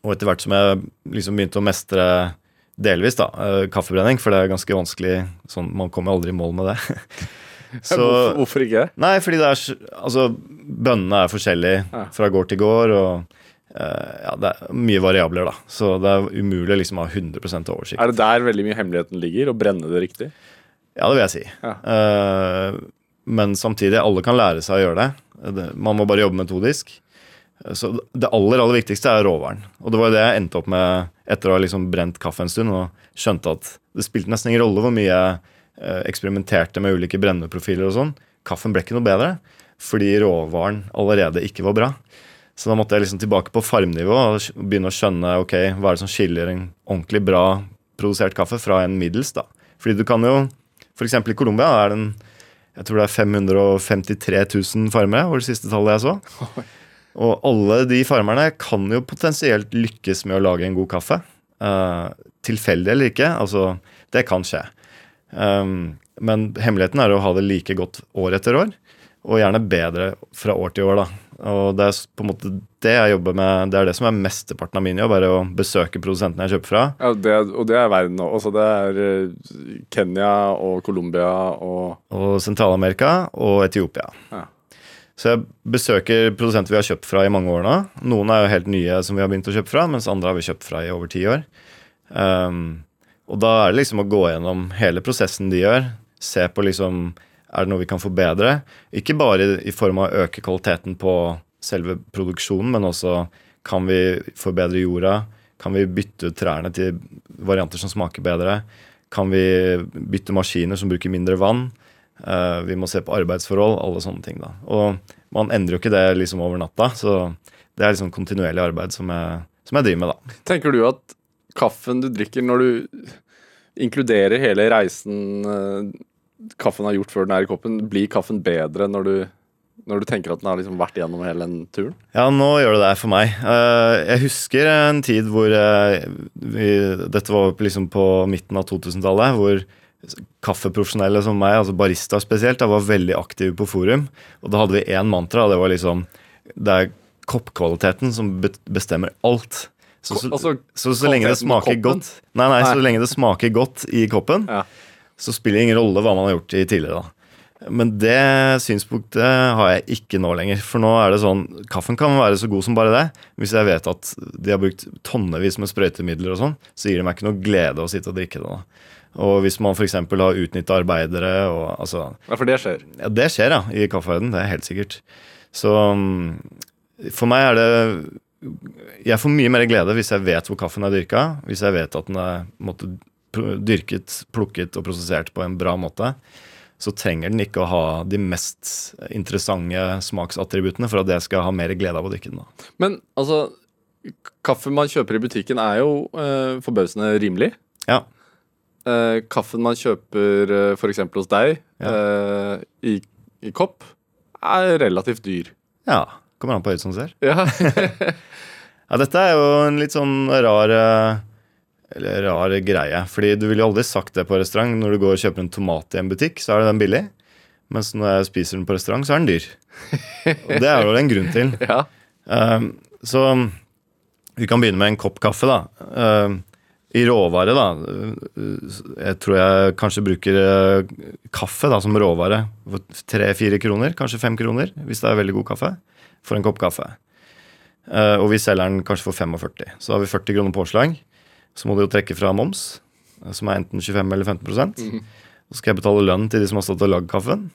S4: Og etter hvert som jeg liksom begynte å mestre delvis da, eh, kaffebrenning, for det er ganske vanskelig sånn, Man kommer aldri i mål med det.
S2: Så, hvorfor, hvorfor, ikke?
S4: Nei, fordi det er Altså, bønnene er forskjellige ja. fra gård til gård, og uh, ja, det er mye variabler, da. Så det er umulig liksom å ha 100% oversikt.
S2: Er det der veldig mye hemmeligheten ligger? Å brenne det riktig?
S4: Ja, det vil jeg si. Ja. Uh, men samtidig, alle kan lære seg å gjøre det. Man må bare jobbe metodisk. Så det aller aller viktigste er råvaren. Og det var jo det jeg endte opp med etter å ha liksom brent kaffe en stund og skjønte at det spilte nesten ingen rolle hvor mye jeg eh, eksperimenterte med ulike brenneprofiler og sånn. Kaffen ble ikke noe bedre fordi råvaren allerede ikke var bra. Så da måtte jeg liksom tilbake på farmnivå og begynne å skjønne ok, hva er det som skiller en ordentlig bra produsert kaffe fra en middels. da. Fordi du kan jo, F.eks. i Colombia er det en jeg tror det er 553 000 farmere, var det siste tallet jeg så. Og alle de farmerne kan jo potensielt lykkes med å lage en god kaffe. Uh, tilfeldig eller ikke, altså det kan skje. Um, men hemmeligheten er å ha det like godt år etter år, og gjerne bedre fra år til år. da. Og det er på en måte det jeg jobber med, det er det som er mesteparten av min jobb, er å besøke produsentene jeg kjøper fra.
S2: Ja, det, Og det er verden òg. Også det er eh, Kenya og Colombia og
S4: Og Sentral-Amerika og Etiopia. Ja. Så jeg besøker produsenter vi har kjøpt fra i mange år nå. Noen er jo helt nye som vi har begynt å kjøpe fra, mens andre har vi kjøpt fra i over ti år. Um, og da er det liksom å gå gjennom hele prosessen de gjør. Se på liksom Er det noe vi kan forbedre? Ikke bare i form av å øke kvaliteten på selve produksjonen, men også kan vi forbedre jorda? Kan vi bytte ut trærne til varianter som smaker bedre? Kan vi bytte maskiner som bruker mindre vann? Uh, vi må se på arbeidsforhold, alle sånne ting. da. Og man endrer jo ikke det liksom over natta, så det er liksom kontinuerlig arbeid som jeg, som jeg driver med, da.
S2: Tenker du at kaffen du drikker når du inkluderer hele reisen uh, kaffen har gjort før den er i koppen, blir kaffen bedre når du, når du tenker at den har liksom vært gjennom hele den turen?
S4: Ja, nå gjør det det for meg. Uh, jeg husker en tid hvor vi, Dette var liksom på midten av 2000-tallet, hvor kaffeprofesjonelle som meg, altså barista spesielt, jeg var veldig aktive på forum. Og da hadde vi én mantra, og det var liksom Det er koppkvaliteten som bestemmer alt. Så så, altså, så, så, lenge det smaker godt Nei, nei, så lenge det smaker godt i koppen, ja. Så spiller det ingen rolle hva man har gjort i tidligere. da. Men det synspunktet har jeg ikke nå lenger. For nå er det sånn Kaffen kan være så god som bare det. Hvis jeg vet at de har brukt tonnevis med sprøytemidler og sånn, så gir det meg ikke noe glede å sitte og drikke det. da. Og hvis man f.eks. har utnytta arbeidere og altså
S2: Ja, for det skjer?
S4: Ja, det skjer, ja. I kaffeverdenen. Det er helt sikkert. Så mm, for meg er det Jeg får mye mer glede hvis jeg vet hvor kaffen er dyrka. Hvis jeg vet at den er måtte, dyrket, plukket og prosessert på en bra måte. Så trenger den ikke å ha de mest interessante smaksattributtene for at jeg skal ha mer glede av å drikke den. Da.
S2: Men altså, kaffen man kjøper i butikken er jo eh, forbausende rimelig.
S4: Ja
S2: eh, kaffen man kjøper eh, f.eks. hos deg ja. eh, i, i, kopp, er relativt dyr.
S4: Ja. Kommer an på øyet som ser.
S2: Ja.
S4: ja, dette er jo en litt sånn rar eh, rar greie. Fordi du ville jo aldri sagt det på restaurant. Når du går og kjøper en tomat i en butikk, så er den billig. Mens når jeg spiser den på restaurant, så er den dyr. Og det er jo en grunn til.
S2: Ja.
S4: Um, så vi kan begynne med en kopp kaffe, da. Um, i råvare, da Jeg tror jeg kanskje bruker eh, kaffe da, som råvare. Tre-fire kroner, kanskje fem kroner, hvis det er veldig god kaffe. For en kopp kaffe. Eh, og vi selger den kanskje for 45. Så har vi 40 kroner påslag. Så må de jo trekke fra moms, eh, som er enten 25 eller 15 mm. Så skal jeg betale lønn til de som har stått og lagd kaffen.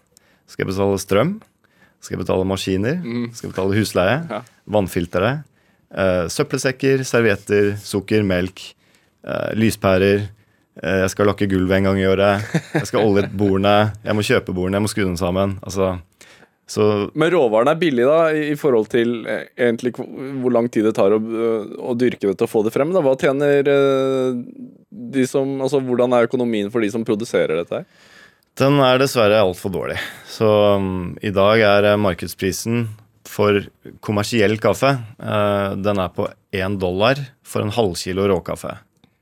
S4: Så skal jeg betale strøm. Så skal jeg betale maskiner. Mm. Skal jeg betale husleie. Ja. Vannfiltre. søppelsekker, servietter, sukker, melk uh, lyspærer. Uh, jeg skal lakke gulvet en gang i året. Jeg skal olje bordene. Jeg må kjøpe bordene, jeg må skru dem sammen. Altså,
S2: så Men råvaren er billig, da, i forhold til eh, egentlig hvor lang tid det tar å, å dyrke det til å få det frem? da? Hva tjener de som Altså, hvordan er økonomien for de som produserer dette her?
S4: Den er dessverre altfor dårlig. Så um, i dag er eh, markedsprisen for kommersiell kaffe uh, den er på én dollar for en halvkilo råkaffe.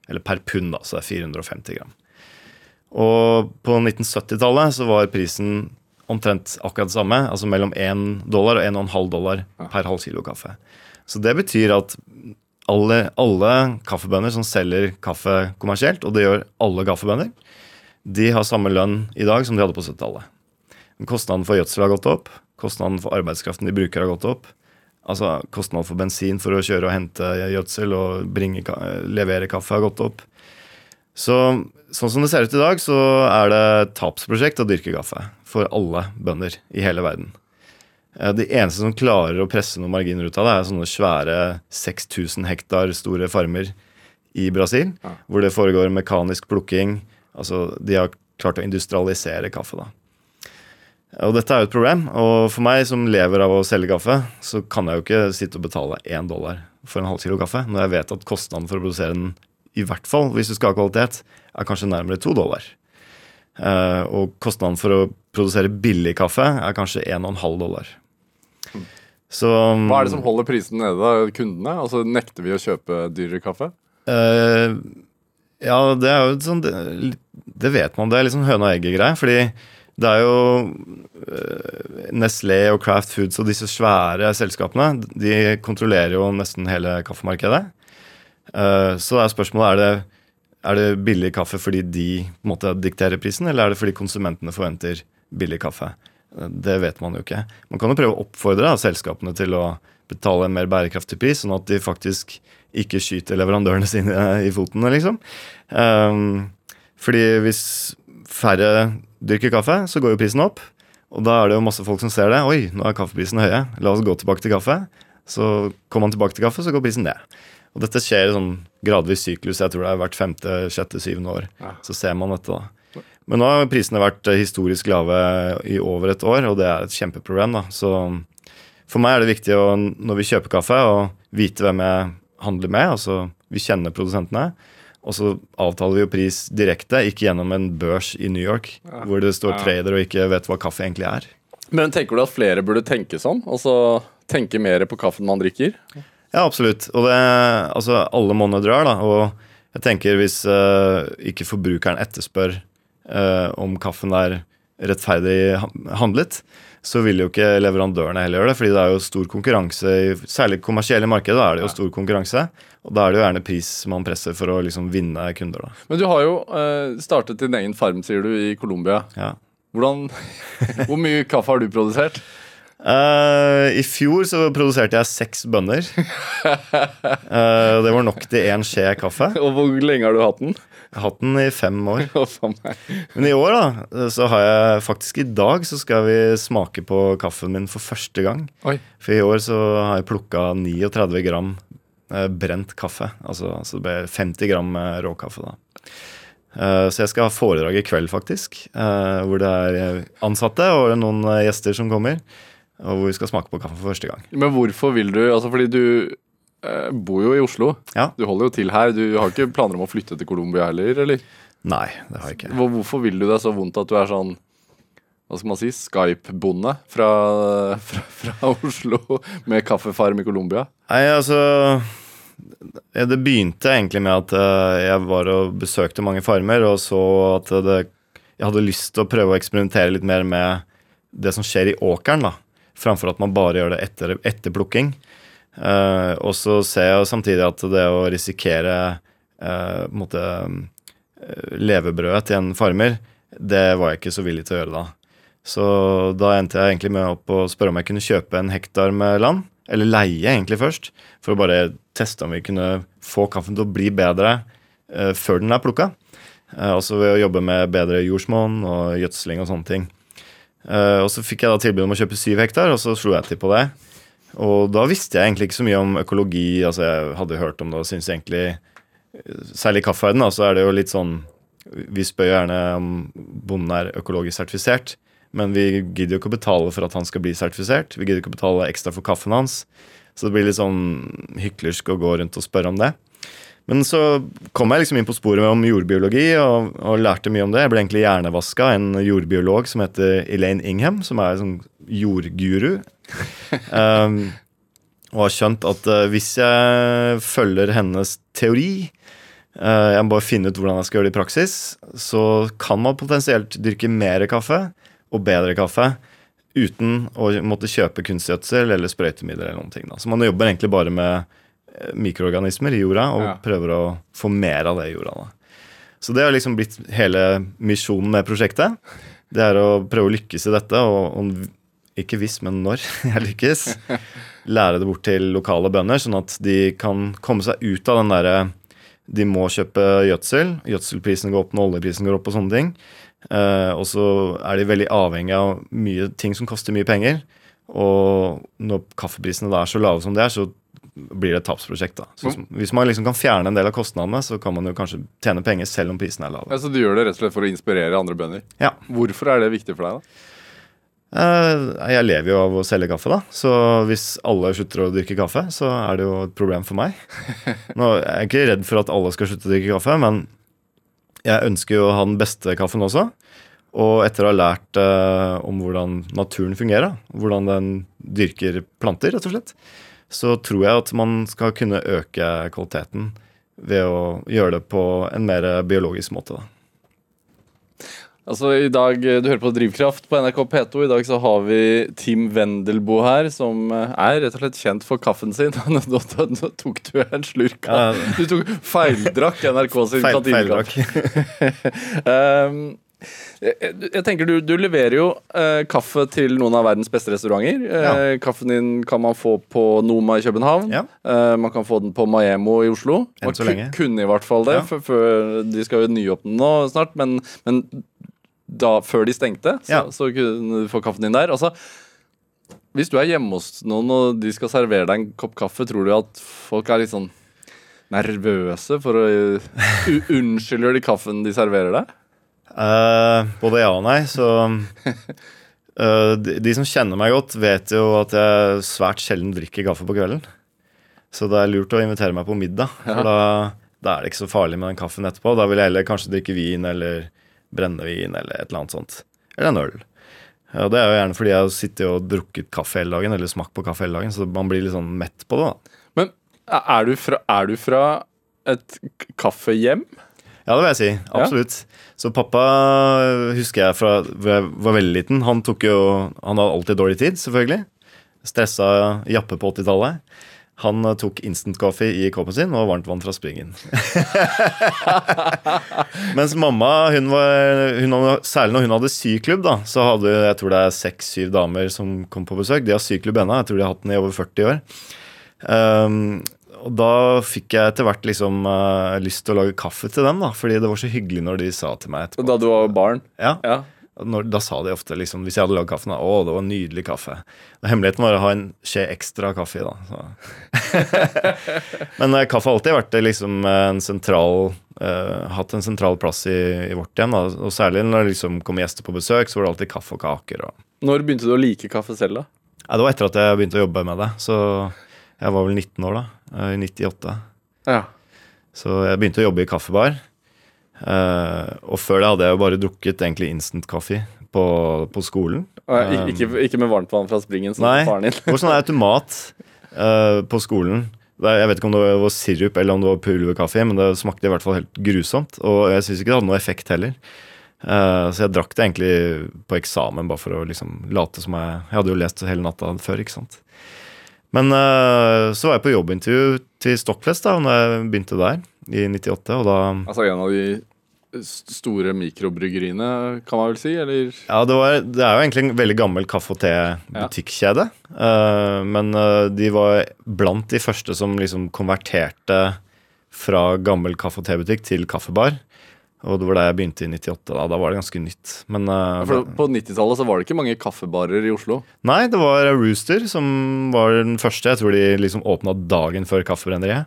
S4: Eller per pund, da, så det er 450 gram. Og på 1970-tallet så var prisen omtrent akkurat det samme, altså mellom 1 dollar og 1,5 dollar per halv kilo kaffe. Så det betyr at alle, alle kaffebønder som selger kaffe kommersielt, og det gjør alle kaffebønder, de har samme lønn i dag som de hadde på 70-tallet. Kostnaden for gjødsel har gått opp, kostnaden for arbeidskraften de bruker har gått opp. Altså kostnaden for bensin for å kjøre og hente gjødsel og bringe, levere kaffe har gått opp. Så sånn som det ser ut i dag, så er det et tapsprosjekt å dyrke kaffe for alle bønder i hele verden. Eh, de eneste som klarer å presse noen marginer ut av det, er sånne svære 6000 hektar store farmer i Brasil, ja. hvor det foregår mekanisk plukking. Altså, de har klart å industrialisere kaffe. da. Og dette er jo et problem. Og for meg som lever av å selge kaffe, så kan jeg jo ikke sitte og betale én dollar for en halv kilo kaffe, når jeg vet at kostnaden for å produsere den, i hvert fall hvis du skal ha kvalitet, er kanskje nærmere to dollar. Uh, og kostnaden for å produsere billig kaffe er kanskje 1,5 dollar.
S2: Så Hva er det som holder prisen nede, da? Kundene? Altså Nekter vi å kjøpe dyrere kaffe? Uh,
S4: ja, det er jo sånn det, det, vet man. Det er liksom høna og egget-greie. Fordi det er jo uh, Nestlé og Craft Foods og disse svære selskapene De kontrollerer jo nesten hele kaffemarkedet. Uh, så er spørsmålet er det er det billig kaffe fordi de måte dikterer prisen, eller er det fordi konsumentene forventer billig kaffe? Det vet man jo ikke. Man kan jo prøve å oppfordre da, selskapene til å betale en mer bærekraftig pris, sånn at de faktisk ikke skyter leverandørene sine i fotene, liksom. Um, fordi hvis færre dyrker kaffe, så går jo prisen opp. Og da er det jo masse folk som ser det. Oi, nå er kaffeprisen høye. La oss gå tilbake til kaffe. Så kommer man tilbake til kaffe, så går prisen ned. Og dette skjer i sånn gradvis syklus. Jeg tror det er hvert femte, sjette, syvende år. Ja. Så ser man dette, da. Men nå har prisene vært eh, historisk lave i over et år, og det er et kjempeproblem. da. Så for meg er det viktig å, når vi kjøper kaffe, å vite hvem jeg handler med. altså Vi kjenner produsentene. Og så avtaler vi jo pris direkte, ikke gjennom en børs i New York, ja. hvor det står trader og ikke vet hva kaffe egentlig er.
S2: Men tenker du at flere burde tenke sånn? Altså tenke mer på kaffen man drikker?
S4: Ja, absolutt. Og det, altså, alle måneder drar, da. Og jeg tenker hvis uh, ikke forbrukeren etterspør uh, om kaffen er rettferdig handlet, så vil jo ikke leverandørene heller gjøre det. fordi det er jo stor konkurranse, i særlig kommersielle markedet, da er det jo stor konkurranse. Og da er det jo gjerne pris man presser for å liksom vinne kunder. da.
S2: Men du har jo uh, startet din egen farm, sier du, i Colombia.
S4: Ja.
S2: Hvordan, hvor mye kaffe har du produsert?
S4: Uh, I fjor så produserte jeg seks bønner. Uh, det var nok til én skje kaffe.
S2: Og Hvor lenge har du hatt den?
S4: Jeg har hatt den i fem år. Men i år, da, så har jeg faktisk i dag så skal vi smake på kaffen min for første gang.
S2: Oi.
S4: For i år så har jeg plukka 39 gram uh, brent kaffe. Altså, altså det ble 50 gram råkaffe, da. Så jeg skal ha foredrag i kveld, faktisk. Hvor det er ansatte og noen gjester som kommer og hvor vi skal smake på kaffe for første gang.
S2: Men hvorfor vil du Altså fordi du eh, bor jo i Oslo.
S4: Ja.
S2: Du holder jo til her. Du har ikke planer om å flytte til Colombia heller, eller?
S4: Nei, det har jeg ikke.
S2: Hvorfor vil du det så vondt at du er sånn hva skal man si, Skype-bonde fra, fra, fra, Oslo med kaffefarm i Colombia?
S4: Nei, altså Det begynte egentlig med at uh, jeg var og besøkte mange farmer og så at det, jeg hadde lyst til å prøve å eksperimentere litt mer med det som skjer i åkeren. da framfor at man bare gjør det etter, etter plukking. Uh, og så ser jeg samtidig at det å risikere uh, måtte, uh, levebrødet til en farmer, det var jeg ikke så villig til å gjøre da. Så da endte jeg egentlig med opp å spørre om jeg kunne kjøpe en hektar med land. Eller leie, egentlig først. For å bare teste om vi kunne få kaffen til å bli bedre før den er plukka. altså ved å jobbe med bedre jordsmonn og gjødsling og sånne ting. Uh, og så fikk jeg da tilbud om å kjøpe syv hektar, og så slo jeg til på det. Og da visste jeg egentlig ikke så mye om økologi. altså Jeg hadde hørt om det og syntes egentlig Særlig i kaffeverden så er det jo litt sånn Vi spør gjerne om bonden er økologisk sertifisert, men vi gidder jo ikke å betale for at han skal bli sertifisert. Vi gidder ikke å betale ekstra for kaffen hans. Så det blir litt sånn hyklersk å gå rundt og spørre om det. Men så kom jeg liksom inn på sporet om jordbiologi og, og lærte mye om det. Jeg ble egentlig hjernevaska en jordbiolog som heter Elaine Ingham, som er en sånn jordguru. um, og har skjønt at uh, hvis jeg følger hennes teori, uh, jeg må bare finne ut hvordan jeg skal gjøre det i praksis, så kan man potensielt dyrke mer kaffe og bedre kaffe uten å måtte kjøpe kunstgjødsel eller sprøytemidler. eller noen ting. Da. Så man jobber egentlig bare med mikroorganismer i jorda og
S2: Ja.
S4: prøver å få mer av det i jorda. Da. Så det har liksom blitt hele misjonen med prosjektet. Det er å prøve å lykkes i dette, og, og ikke hvis, men når jeg lykkes, lære det bort til lokale bønder, sånn at de kan komme seg ut av den derre de må kjøpe gjødsel. Gjødselprisen går opp når oljeprisen går opp og sånne ting. Eh, og så er de veldig avhengig av mye ting som koster mye penger. Og når kaffeprisene da er så lave som de er, så blir det et tapsprosjekt. da. Så
S2: Mm.
S4: Hvis man liksom kan fjerne en del av kostnadene, så kan man jo kanskje tjene penger selv om prisene er lave.
S2: så du gjør det rett og slett for å inspirere andre bønder.
S4: Ja.
S2: Hvorfor er det viktig for deg, da?
S4: Eh, Jeg lever jo av å selge kaffe, da. Så hvis alle slutter å drikke kaffe, så er det jo et problem for meg. Nå er jeg ikke redd for at alle skal slutte å drikke kaffe, men jeg ønsker jo å ha den beste kaffen også. Og etter å ha lært eh, om hvordan naturen fungerer, hvordan den dyrker planter, rett og slett, så tror jeg at man skal kunne øke kvaliteten ved å gjøre det på en mer biologisk måte. da.
S2: Altså, i dag, eh, Du hører på Drivkraft på NRK P2. I dag så har vi Tim Wendelboe her, som eh, er rett og slett kjent for kaffen sin. Nå, tok du en slurk av Du tok feildrakk NRK sin
S4: Feil, feildrakk.
S2: Um, jeg, jeg tenker du, du leverer jo eh, kaffe til noen av verdens beste restauranter. Eh, Kaffen din kan man få på Noma i København.
S4: Ja.
S2: Eh, man kan få den på Maemo i Oslo.
S4: Enn
S2: Man
S4: så lenge.
S2: kunne i hvert fall det,
S4: Ja.
S2: før de skal jo nyåpne nå snart. Men, men da, før de stengte, så, så kunne du få kaffen din der. Altså, hvis du er hjemme hos noen og de skal servere deg en kopp kaffe, tror du at folk er litt sånn nervøse for å Unnskylder de kaffen de serverer deg?
S4: Eh, både ja og nei. Så uh, de, de som kjenner meg godt, vet jo at jeg svært sjelden drikker kaffe på kvelden. Så det er lurt å invitere meg på middag, for da, da er det ikke så farlig med den kaffen etterpå. Da vil jeg heller kanskje drikke vin eller brennevin eller et eller annet sånt. Eller en øl. Ja, det er jo gjerne fordi jeg har sittet og drukket kaffe hele dagen, eller smakt på kaffe hele dagen, så man blir litt sånn mett på det. da.
S2: Men er du fra, er du fra et kaffehjem?
S4: Ja, det vil jeg si. Absolutt. Så pappa øh, husker jeg fra da jeg var veldig liten. Han tok jo Han hadde alltid dårlig tid, selvfølgelig. Stressa jappe på 80-tallet. Han øh, tok instant-kaffe i koppen sin og varmt vann fra springen. Mens mamma, hun var, hun hadde, særlig når hun hadde syklubb, da, så hadde jeg tror det er seks-syv damer som kom på besøk. De har syklubb ennå. Jeg tror de har hatt den i over 40 år. Um, og da fikk jeg etter hvert liksom uh, lyst til å lage kaffe til dem, da, fordi det var så hyggelig når de sa til meg etterpå.
S2: Da du var barn?
S4: Ja,
S2: Ja.
S4: når, Da sa de ofte, liksom, hvis jeg hadde lagd kaffen, da, å, det var en nydelig kaffe. Og hemmeligheten var å ha en skje ekstra kaffe i, da. Så. Men uh, kaffe har alltid vært eh, liksom en sentral uh, Hatt en sentral plass i, i vårt hjem. Da. Og særlig når det liksom kom gjester på besøk, så var det alltid kaffe og kaker. Og.
S2: Når begynte du å like kaffe selv, da?
S4: Ja, det var etter at jeg begynte å jobbe med det. Så jeg var vel 19 år da, i 98.
S2: Ja.
S4: Så jeg begynte å jobbe i kaffebar. Eh, og før det hadde jeg jo bare drukket egentlig instant-kaffe på, på skolen.
S2: Ik- Ikke, ikke med varmtvann fra springen, som
S4: Nei,
S2: faren din.
S4: det var sånn automat eh, på skolen. Jeg vet ikke om det var sirup eller om det var pulverkaffe, men det smakte i hvert fall helt grusomt. Og jeg syns ikke det hadde noe effekt heller. Eh, så jeg drakk det egentlig på eksamen, bare for å liksom late som jeg Jeg hadde jo lest hele natta før, ikke sant. Men uh, så var jeg på jobbintervju til Stockfest da når jeg begynte der i 98, og da
S2: Altså en av de store mikrobryggeriene, kan man vel si? Eller
S4: Ja, det, var, det er jo egentlig en veldig gammel kaffe- og te-butikkjede. Eh, men uh, de var blant de første som liksom konverterte fra gammel kaffe- og tebutikk til kaffebar. Og det var da jeg begynte i 98. Da, da var det ganske nytt. Men uh,
S2: ja, På 90-tallet så var det ikke mange kaffebarer i Oslo.
S4: Nei, det var Rooster som var den første. Jeg tror de liksom åpna dagen før Kaffebrenneriet.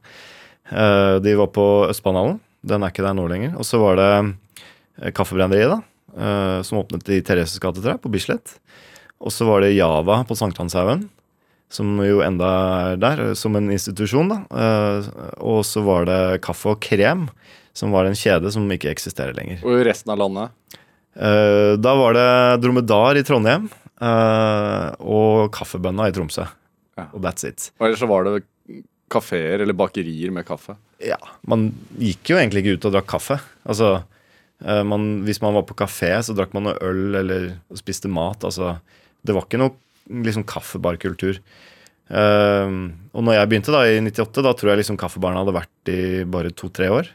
S4: Uh, de var på Østbanehallen. Den er ikke der nå lenger. Og så var det eh, Kaffebrenneriet, da. Uh, som åpnet i Thereses gate, tror jeg, på Bislett. Og så var det Java på Sankthanshaugen. som jo enda er der, som en institusjon. da. Og så var det Kaffe og Krem, som var en kjede som ikke eksisterer lenger.
S2: Og i resten av landet?
S4: Uh, da var det Dromedar i Trondheim uh, og Kaffebønna i Tromsø.
S2: Ja.
S4: Og that's it.
S2: Og ellers så var det kafeer eller bakerier med kaffe.
S4: Ja, Man gikk jo egentlig ikke ut og drakk kaffe. Altså, uh, man, Hvis man var på kafé, så drakk man noe øl eller spiste mat. Altså, det var ikke noe liksom, kaffebarkultur. Og når jeg begynte da i 98, da tror jeg liksom kaffebarene hadde vært i bare to-tre år.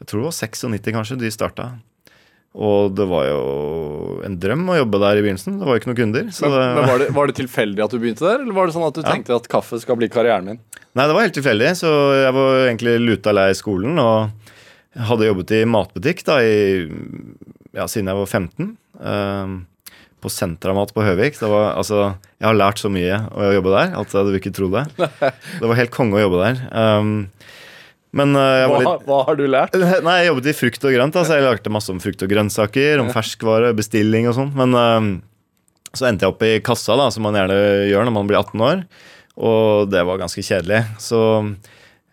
S4: Jeg tror det var 96 kanskje de starta. Og det var jo en drøm å jobbe der i begynnelsen. Det var jo ikke noen kunder. Så
S2: Men,
S4: det,
S2: men var, det, var det tilfeldig at du begynte der, eller var det sånn at du
S4: Ja.
S2: tenkte at kaffe skal bli karrieren min?
S4: Nei, det var helt tilfeldig. Så jeg var egentlig luta lei skolen og hadde jobbet i matbutikk da i, ja, siden jeg var 15. ehm, på Sentramat på Høvik. Det var, altså, jeg har lært så mye å jobbe der at du vil ikke tro det. Det var helt konge å jobbe der. Ehm, men uh, jeg
S2: Hva,
S4: var litt
S2: hva har du lært?
S4: Nei, jeg jobbet i frukt og grønt. Altså, jeg lærte masse om frukt og grønnsaker, om ferskvare, bestilling og sånn. Men uh, så endte jeg opp i kassa, da, som man gjerne gjør når man blir 18 år. Og det var ganske kjedelig. Så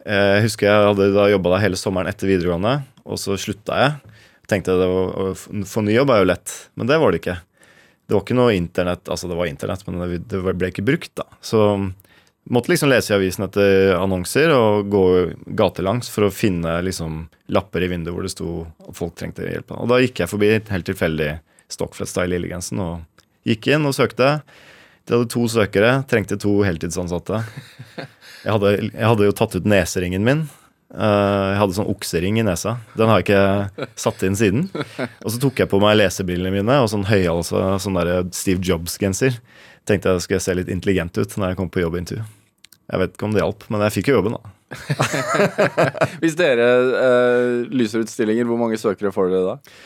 S4: eh, jeg husker jeg hadde da jobba der hele sommeren etter videregående, og så slutta jeg. Tenkte det var, å få ny jobb er jo lett, men det var det ikke. Det var ikke noe internett, altså det var internett, men det, det ble ikke brukt, da. Så måtte liksom lese i avisen etter annonser og gå gatelangs for å finne liksom lapper i vinduet hvor det sto at folk trengte hjelp. Og da gikk jeg forbi helt tilfeldig Stockflett-style Lillegrensen og gikk inn og søkte. De hadde to søkere, trengte to heltidsansatte. Jeg hadde, jeg hadde jo tatt ut neseringen min. Eh, jeg hadde sånn oksering i nesa. Den har jeg ikke satt inn siden. Og så tok jeg på meg lesebrillene mine og sånn høyhalsa sånn Steve Jobs-genser. Tenkte jeg skulle se litt intelligent ut når jeg kom på jobbintervju. Jeg vet ikke om det hjalp, men jeg fikk jo jobben, da.
S2: Hvis dere eh, lyser ut stillinger, hvor mange søkere får dere da?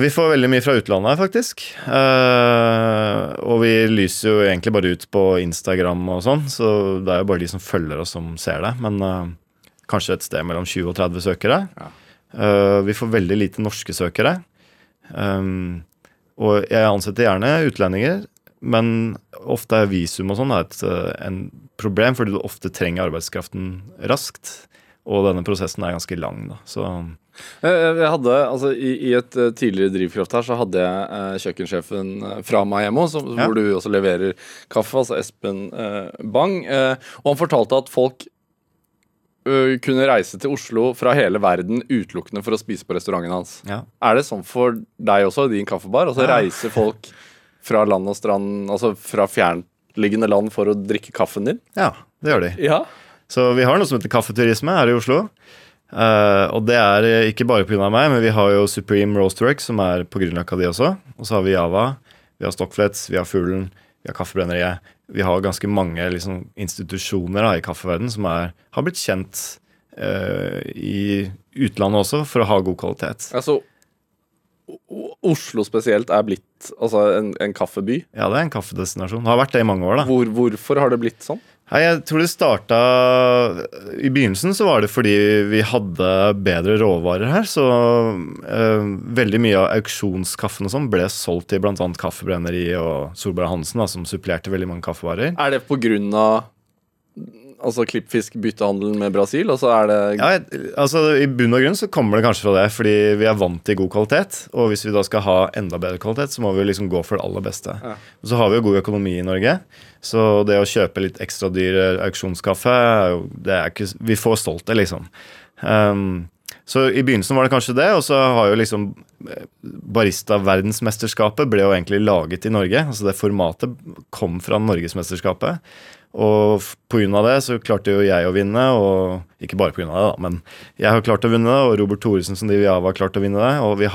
S4: Vi får veldig mye fra utlandet, faktisk. Eh, og vi lyser jo egentlig bare ut på Instagram og sånn, så det er jo bare de som følger oss, som ser det. Men eh, kanskje et sted mellom 20 og 30 søkere.
S2: Ja.
S4: Eh, vi får veldig lite norske søkere. Um, og jeg ansetter gjerne utlendinger, men ofte er visum og sånn et, eh, en problem, fordi du ofte trenger arbeidskraften raskt. Og denne prosessen er ganske lang, da. Så
S2: Eh, Jeg hadde, altså I, i et eh, tidligere drivkraft her så hadde jeg eh, kjøkkensjefen eh, fra meg hjemme, som,
S4: Ja.
S2: hvor du også leverer kaffe, altså Espen eh, Bang. Eh, og han fortalte at folk ø, kunne reise til Oslo fra hele verden utelukkende for å spise på restauranten hans.
S4: ja.
S2: Er det sånn for deg også, i din kaffebar? Altså
S4: Ja.
S2: Reiser folk fra land og strand, altså fra fjerntliggende land for å drikke kaffen din?
S4: ja, det gjør de.
S2: Ja.
S4: Så vi har noe som heter kaffeturisme her i Oslo. Uh, og det er ikke bare pga. meg, men vi har jo Supreme Roastwork, som er på Grünerløkka de også. Og så har vi Java, vi har Stockflets, vi har Fuglen, vi har Kaffebrenneriet. Vi har ganske mange liksom, institusjoner da, i kaffeverdenen som er, har blitt kjent uh, i utlandet også for å ha god kvalitet.
S2: Altså Oslo spesielt er blitt altså, en, en kaffeby.
S4: Ja, det er en kaffedestinasjon. Har vært det i mange år, da.
S2: Hvor, hvorfor har det blitt sånn?
S4: Nei, jeg tror det starta I begynnelsen så var det fordi vi hadde bedre råvarer her. Så øh, veldig mye av auksjonskaffen og sånn ble solgt til bl.a. Kaffebrenneri og Solberg Hansen, da, som supplerte veldig mange kaffevarer.
S2: Er det på grunn av altså, klippfisk-byttehandelen med Brasil? Og så er det
S4: Ja, altså I bunn og grunn så kommer det kanskje fra det, fordi vi er vant til god kvalitet. Og hvis vi da skal ha enda bedre kvalitet, så må vi liksom gå for det aller beste.
S2: Ja.
S4: Så har vi jo god økonomi i Norge, så det å kjøpe litt ekstra dyr eh, auksjonskaffe det er ikke, Vi får stolt det, liksom. Um, så i begynnelsen var det kanskje det, og så har jo liksom eh, Barista-verdensmesterskapet ble jo egentlig laget i Norge. Altså det formatet kom fra Norgesmesterskapet. Og pga. det så klarte jo jeg å vinne, og ikke bare av det, da, men jeg har klart å vinne det, og Robert Thoresen som driver Java har klart å vinne det, og vi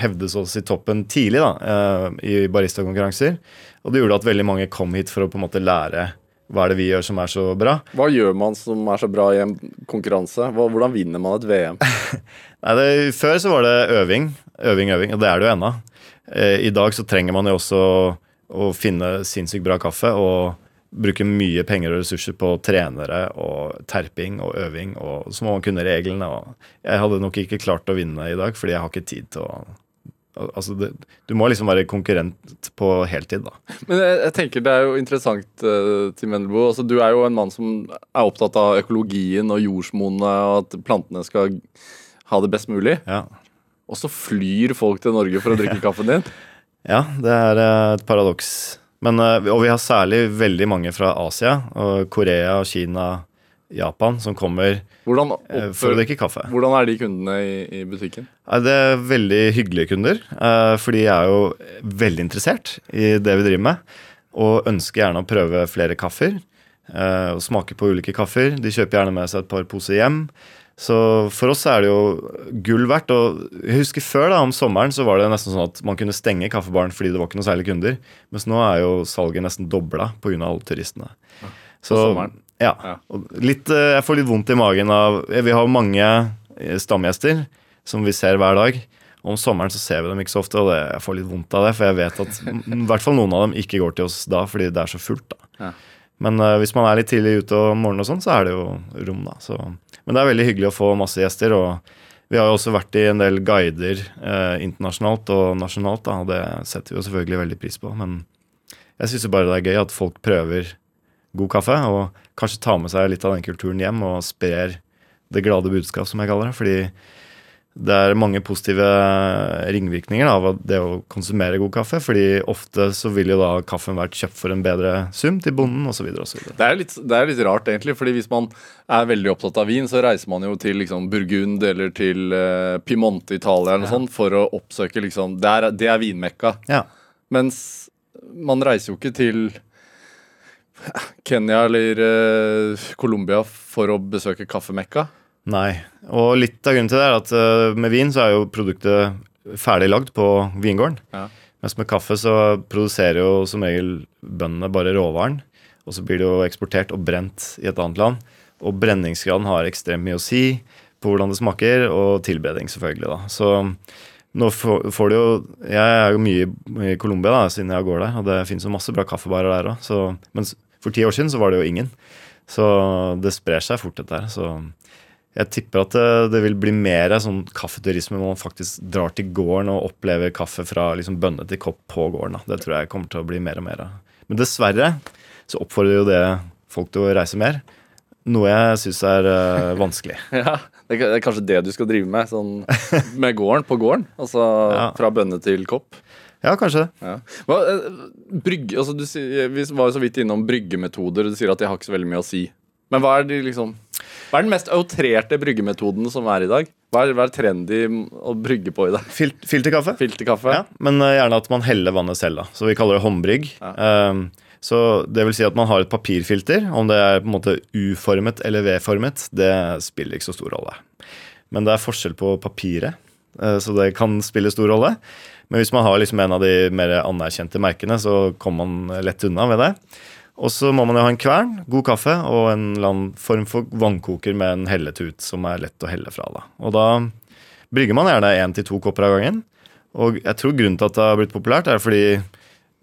S4: hevdes oss i toppen tidlig da, eh, i baristakonkurranser. Og det gjorde at veldig mange kom hit for å på en måte lære hva er det vi gjør som er så bra.
S2: Hva gjør man som er så bra i en konkurranse? Hvordan vinner man et VM?
S4: Nei, det, Før så var det øving, øving, øving, og det er det jo ennå. Eh, I dag så trenger man jo også å finne sinnssykt bra kaffe og bruke mye penger og ressurser på trenere og terping og øving, og så må man kunne reglene. Jeg hadde nok ikke klart å vinne i dag, fordi jeg har ikke tid til å Altså, det, du må liksom være konkurrent på heltid, da.
S2: Men jeg, jeg tenker det er jo interessant, uh, Tim Endelboe. Altså, du er jo en mann som er opptatt av økologien og jordsmonnet, og at plantene skal ha det best mulig.
S4: Ja.
S2: Og så flyr folk til Norge for å drikke kaffen din.
S4: Ja, det er eh, et paradoks. Men, eh, og vi har særlig veldig mange fra Asia, og Korea, Kina, Japan, som kommer
S2: Hvordan,
S4: eh, for å drikke kaffe.
S2: hvordan er de kundene i, i butikken?
S4: Det er veldig hyggelige kunder, eh, for de er jo veldig interessert i det vi driver med. Og ønsker gjerne å prøve flere kaffer. Og smake på ulike kaffer. De kjøper gjerne med seg et par poser hjem. Så for oss er det jo gull verdt. Og jeg husker før, da, om sommeren, så var det nesten sånn at man kunne stenge kaffebaren fordi det var ikke noe særlig kunder. Mens nå er jo salget nesten dobla pga. alle turistene. Så. Ja. Litt, eh, jeg får litt vondt i magen av Vi har mange eh, stamgjester som vi ser hver dag. Om sommeren så ser vi dem ikke så ofte, og det, jeg får litt vondt av det. For jeg vet at i hvert fall noen av dem ikke går til oss da fordi det er så fullt. da.
S2: Ja.
S4: Men uh, hvis man er litt tidlig ute om morgenen, og sånn, så er det jo rom. da. Så, men det er veldig hyggelig å få masse gjester. og Vi har jo også vært i en del guider eh, internasjonalt og nasjonalt, da, og det setter vi jo selvfølgelig veldig pris på. Men jeg syns bare det er gøy at folk prøver god kaffe, og kanskje tar med seg litt av den kulturen hjem og sprer det glade budskap, som jeg kaller det. Fordi det er mange positive ringvirkninger av det å konsumere god kaffe. fordi ofte så vil jo da kaffen vært kjøpt for en bedre sum til bonden osv.
S2: Det er, litt, det er litt rart, egentlig. fordi hvis man er veldig opptatt av vin, så reiser man jo til liksom, Burgund eller til uh, Piemonte, Italia eller noe sånt, for å oppsøke liksom Det er, det er vinmekka.
S4: Ja.
S2: Mens man reiser jo ikke til Kenya eller uh, Colombia for å besøke kaffemekka.
S4: Nei. Og litt av grunnen til det er at eh, med vin så er jo produktet ferdig lagd på vingården.
S2: Ja.
S4: Mens med kaffe så produserer jo som regel bøndene bare råvaren. Og så blir det jo eksportert og brent i et annet land. Og brenningsgraden har ekstremt mye å si på hvordan det smaker, og tilberedning, selvfølgelig. da. Så nå får, får du jo Jeg er jo mye i Colombia da, siden jeg går der, og det finnes jo masse bra kaffebarer der òg. Men for ti år siden så var det jo ingen. Så det sprer seg fort, dette her. Så jeg tipper at det, det vil bli mer sånn kaffeturisme hvor man faktisk drar til gården og opplever kaffe fra liksom bønne til kopp på gården. Da. Det tror jeg kommer til å bli mer og mer av. Men dessverre så oppfordrer jo det folk til å reise mer. Noe jeg syns er uh, vanskelig.
S2: Ja, det er kanskje det du skal drive med, sånn med gården på gården? Altså
S4: Ja.
S2: fra bønne til kopp?
S4: Ja, kanskje.
S2: Ja. Eh, brygge, altså sier- vi var jo så vidt innom bryggemetoder, du sier at de har ikke så veldig mye å si. Men hva er, de liksom, hva er den mest outrerte bryggemetoden som er i dag? Hva er, hva er trendy å brygge på i dag?
S4: Fil filterkaffe.
S2: Filterkaffe?
S4: Ja, men eh, gjerne at man heller vannet selv, da. Så vi kaller det håndbrygg. Um, så det vil si at man har et papirfilter. Om det er på en måte U-formet eller V-formet, det spiller ikke så stor rolle. Men det er forskjell på papiret, eh, så det kan spille stor rolle. Men hvis man har liksom en av de mer anerkjente merkene, så kommer man lett unna med det. Og så må man jo ha en kvern, god kaffe og en eller annen form for vannkoker med en helletut som er lett å helle fra. Da. Og da brygger man gjerne én til to kopper av gangen. Og jeg tror grunnen til at det har blitt populært, er fordi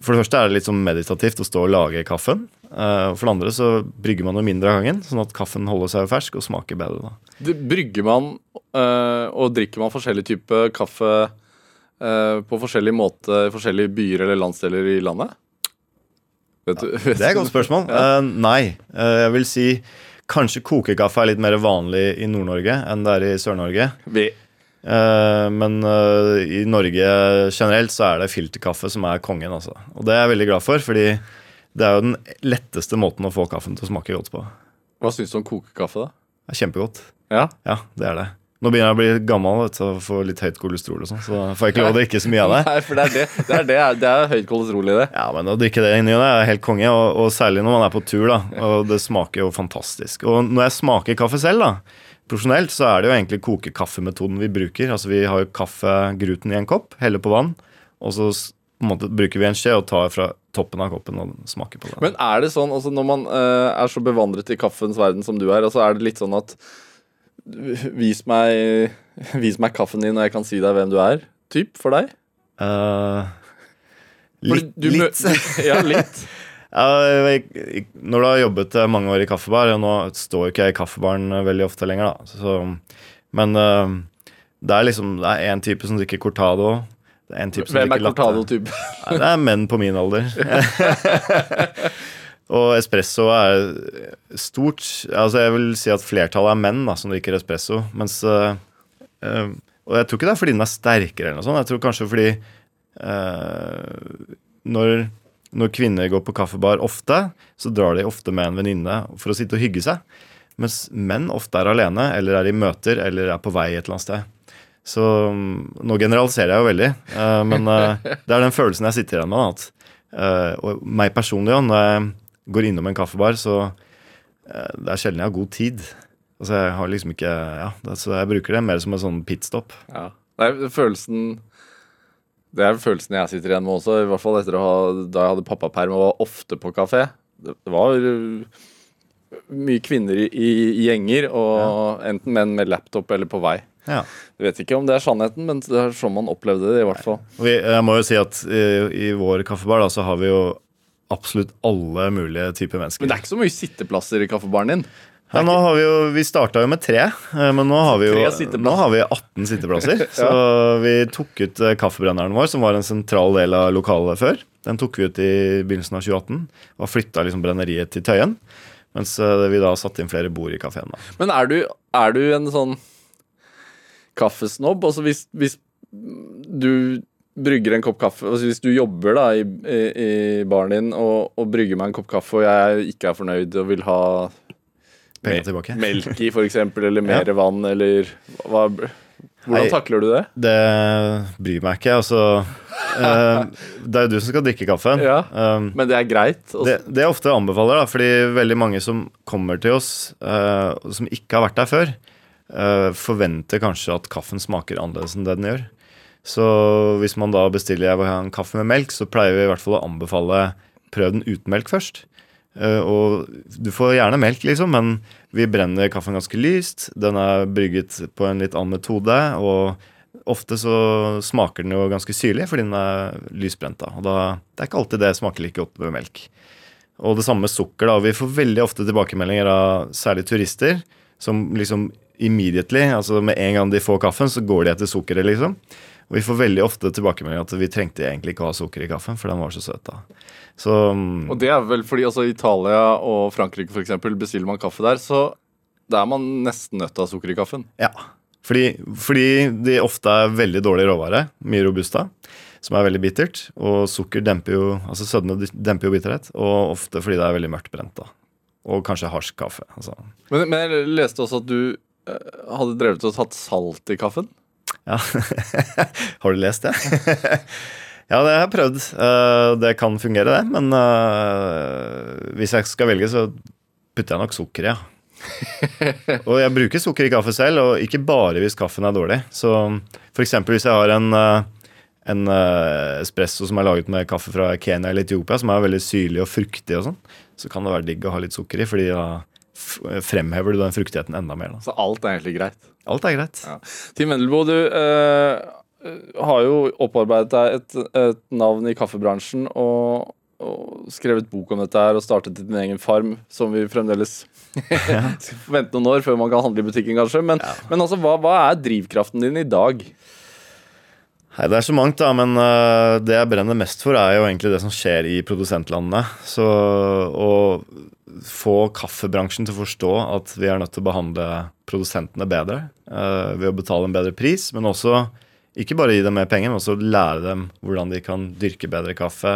S4: for det første er det litt sånn meditativt å stå og lage kaffen. Eh, for det andre så brygger man jo mindre av gangen, sånn at kaffen holder seg fersk og smaker bedre. da.
S2: Det- Brygger man øh, og drikker man forskjellig type kaffe øh, på forskjellig måte i forskjellige byer eller landsdeler i landet? Vet du, vet
S4: Det er et godt spørsmål. Uh, nei. Uh, jeg vil si kanskje kokekaffe er litt mer vanlig i Nord-Norge enn det er i Sør-Norge.
S2: Vi,
S4: Eh, men i Norge generelt så er det filterkaffe som er kongen. Altså. Og det er jeg veldig glad for, fordi det er jo den letteste måten å få kaffen til å smake godt på.
S2: hva syns du om kokekaffe, da?
S4: Det er kjempegodt.
S2: Ja?
S4: Ja, det er det. Nå begynner jeg å bli gammel vet og få litt høyt kolesterol, og sånn, så får jeg ikke lov å drikke så mye av det.
S2: Nei, for det er det. Det er, det, det er høyt kolesterol i det.
S4: Ja, men å drikke det inni det er helt konge, og, og særlig når man er på tur. da, og Det smaker jo fantastisk. Og når jeg smaker kaffe selv, da, profesjonelt, så er det jo egentlig kokekaffemetoden vi bruker. Altså Vi har jo kaffegruten i en kopp, heller på vann, og så måte bruker vi en skje og tar fra toppen av koppen og smaker på det.
S2: Men er det sånn, altså når man uh, er så bevandret i kaffens verden som du er, altså er det litt sånn at Vis meg, vis meg kaffen din, og jeg kan si deg hvem du er? Typ for deg? Uh,
S4: litt,
S2: du
S4: litt.
S2: ja, litt.
S4: uh, jeg- jeg- når du har jobbet eh, mange år i kaffebar, og nå står ikke jeg i kaffebaren eh, veldig ofte lenger, da. Så, men uh, det er liksom Det er én type som drikker cortado. Det er en type som
S2: Hvem er cortado-type?
S4: Det er menn på min alder. og espresso er stort Altså Jeg vil si at flertallet er menn da, som drikker espresso. Mens øh, Og jeg tror ikke det er fordi den er sterkere, eller noe sånt. Jeg tror kanskje fordi øh, når, når kvinner går på kaffebar ofte, så drar de ofte med en venninne for å sitte og hygge seg. Mens menn ofte er alene, eller er i møter, eller er på vei et eller annet sted. Så mm, nå generaliserer jeg jo veldig, men det er den følelsen jeg sitter igjen med. At, og meg personlig, når jeg går innom en kaffebar, så eh, det er sjelden jeg har god tid. Altså jeg har liksom ikke, ja, Så jeg bruker det mer som en sånn pitstop.
S2: Ja. Det er følelsen Det er følelsen jeg sitter igjen med også, i hvert fall etter å ha, da jeg hadde pappaperm og var ofte på kafé. Det, var uh, mye kvinner i, i gjenger, og enten menn med laptop eller på vei.
S4: Ja.
S2: Jeg vet ikke om det er sannheten, men det er sånn man opplevde det, i hvert fall.
S4: Vi, jeg må jo si at i, i vår kaffebar da, så har vi jo absolutt alle mulige typer mennesker.
S2: Men det er ikke så mye sitteplasser i kaffebaren din.
S4: Ja, nå har Vi jo, vi starta jo med tre, eh, men nå har vi jo nå har vi 18 sitteplasser. Så vi tok ut eh, kaffebrenneren vår, som var en sentral del av lokalet før. Den tok vi ut i begynnelsen av 2018 og flytta liksom brenneriet til Tøyen. Mens eh, vi da satte inn flere bord i kafeen.
S2: Men er du, er du en sånn kaffesnobb? Altså hvis, hvis du brygger en kopp kaffe altså Hvis du jobber da i, i, i baren din og, og brygger meg en kopp kaffe, og jeg ikke er fornøyd og vil ha melk i, f.eks., eller mer vann, eller hva Hvordan
S4: Nei.
S2: takler du det?
S4: Det bryr meg ikke. Altså uh, Det er jo du som skal drikke kaffen.
S2: Ja.
S4: Um,
S2: Men det er greit? altså.
S4: Det, det jeg ofte anbefaler, da, fordi veldig mange som kommer til oss, uh, som ikke har vært der før, uh, forventer kanskje at kaffen smaker annerledes enn det den gjør. Så hvis man da bestiller jeg vil ha en kaffe med melk, så pleier vi i hvert fall å anbefale prøv den uten melk først. Eh, og du får gjerne melk, liksom, men vi brenner kaffen ganske lyst. Den er brygget på en litt annen metode, og ofte så smaker den jo ganske syrlig fordi den er lysbrent. da, Og da, det er ikke alltid det smaker like godt med melk. Og det samme med sukker. da, Vi får veldig ofte tilbakemeldinger av særlig turister som liksom immediately, altså med en gang de får kaffen, så går de etter sukkeret, liksom. Og vi får veldig ofte tilbakemelding at vi trengte egentlig ikke å ha sukker i kaffen, for den var så søt, da. Så mm,
S2: og det er vel fordi altså, Italia og Frankrike eksempel, bestiller man kaffe der, så da er man nesten nødt til å ha sukker i kaffen.
S4: ja. Fordi, fordi de ofte er veldig dårlig råvare, mye robusta, som er veldig bittert. Og sukker demper jo altså sødme demper jo bitterhet, og ofte fordi det er veldig mørkt brent. da. Og kanskje harsk kaffe. altså.
S2: Men, men jeg leste også at du eh, hadde drevet og tatt salt i kaffen.
S4: Ja. Har du lest det? ja, det har jeg prøvd. Eh, det kan fungere, det. Men eh, hvis jeg skal velge, så putter jeg nok sukker, i. ja. og jeg bruker sukker i kaffe selv, og ikke bare hvis kaffen er dårlig. Så eksempel hvis jeg har en, eh, en espresso som er laget med kaffe fra Kenya eller Etiopia, som er veldig syrlig og fruktig og sånn, så kan det være digg å ha litt sukker i, fordi da fremhever du den fruktigheten enda mer. Da.
S2: Så alt er egentlig greit.
S4: Alt er greit.
S2: Ja. Tim Wendelboe, du eh, har jo opparbeidet deg et, et navn i kaffebransjen og, og skrevet bok om dette her og startet din egen farm, som vi fremdeles skal venter vente noen år før man kan handle i butikken, kanskje. Men, men altså, hva, hva er drivkraften din i dag?
S4: Nei, Det er så mangt, da, men uh, det jeg brenner mest for, er jo egentlig det som skjer i produsentlandene. Så å få kaffebransjen til å forstå at vi er nødt til å behandle produsentene bedre uh, ved å betale en bedre pris, men også ikke bare gi dem mer penger, men også lære dem hvordan de kan dyrke bedre kaffe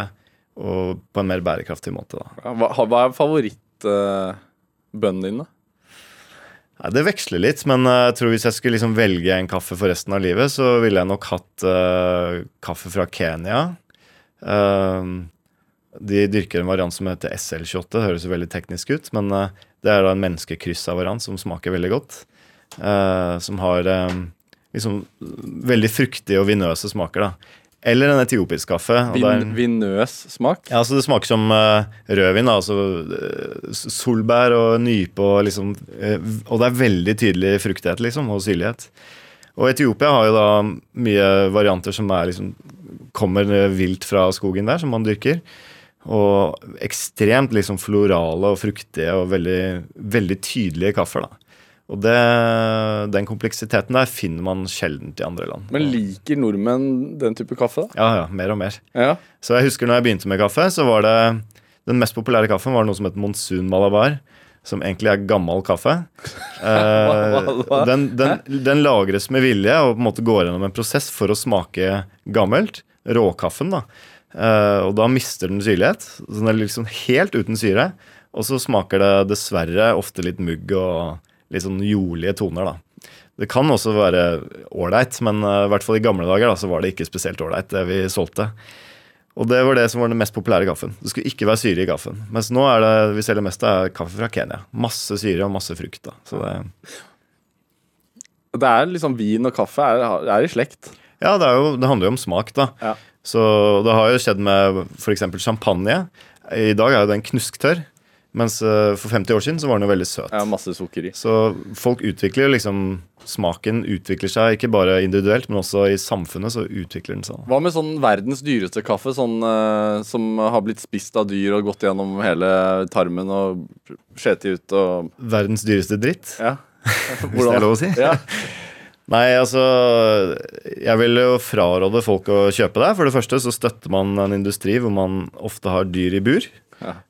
S4: og på en mer bærekraftig måte. da.
S2: Hva, hva er favorittbønnen din, da?
S4: Nei, Det veksler litt, men eh, jeg tror hvis jeg skulle liksom velge en kaffe for resten av livet, så ville jeg nok hatt uh, kaffe fra Kenya. Uh, de dyrker en variant som heter SL28. Det høres jo veldig teknisk ut, men uh, det er da en menneskekryssa variant som smaker veldig godt. Som har eh, liksom veldig fruktige og vinøse smaker, da. Eller en etiopisk kaffe.
S2: Vin, vinøs smak?
S4: ja, altså Det smaker som uh, rødvin. altså eh, Solbær og nype og liksom uh, Og det er veldig tydelig fruktighet liksom, og syrlighet. Og Etiopia har jo da mye varianter som er liksom kommer vilt fra skogen der, som man dyrker. Og ekstremt liksom florale og fruktige og veldig, veldig tydelige kaffer. da. Og det, den kompleksiteten der finner man sjelden i andre land.
S2: Men liker nordmenn den type kaffe? da?
S4: Ja, ja, mer og mer.
S2: Ja.
S4: Så jeg husker når jeg begynte med kaffe, så var det den mest populære kaffen var noe som het Monsun Malabar. Som egentlig er gammel kaffe. Eh, den, den, den lagres med vilje og på en måte går gjennom en prosess for å smake gammelt. Råkaffen, da. Eh, og da mister den syrlighet. Så den er liksom helt uten syre. Og så smaker det dessverre ofte litt mugg og litt sånn jordlige toner, da. Det kan også være ålreit, men eh, i hvert fall i gamle dager da, så var det ikke spesielt ålreit, det vi solgte. Og det var det som var den mest populære kaffen. Det skulle ikke være syre i kaffen. Mens nå er det vi selger mest er kaffe fra Kenya. Masse syre og masse frukt. da. Så det,
S2: Det er liksom vin og kaffe er, er i slekt.
S4: ja, det, jo, det handler jo om smak, da.
S2: Ja.
S4: Så det har jo skjedd med f.eks. champagne. I dag er jo den knusktørr. Mens eh, for 50 år siden så var den jo veldig søt.
S2: Ja, masse sukker i.
S4: Så folk utvikler liksom Smaken utvikler seg ikke bare individuelt, men også i samfunnet så utvikler den seg.
S2: Hva med sånn verdens dyreste kaffe, sånn uh, som har blitt spist av dyr og gått gjennom hele tarmen og skjeti ut og
S4: Verdens dyreste dritt,
S2: Ja.
S4: hvis det er lov å si.
S2: Ja.
S4: Nei, altså Jeg vil jo fraråde folk å kjøpe det. For det første så støtter man en industri hvor man ofte har dyr i bur.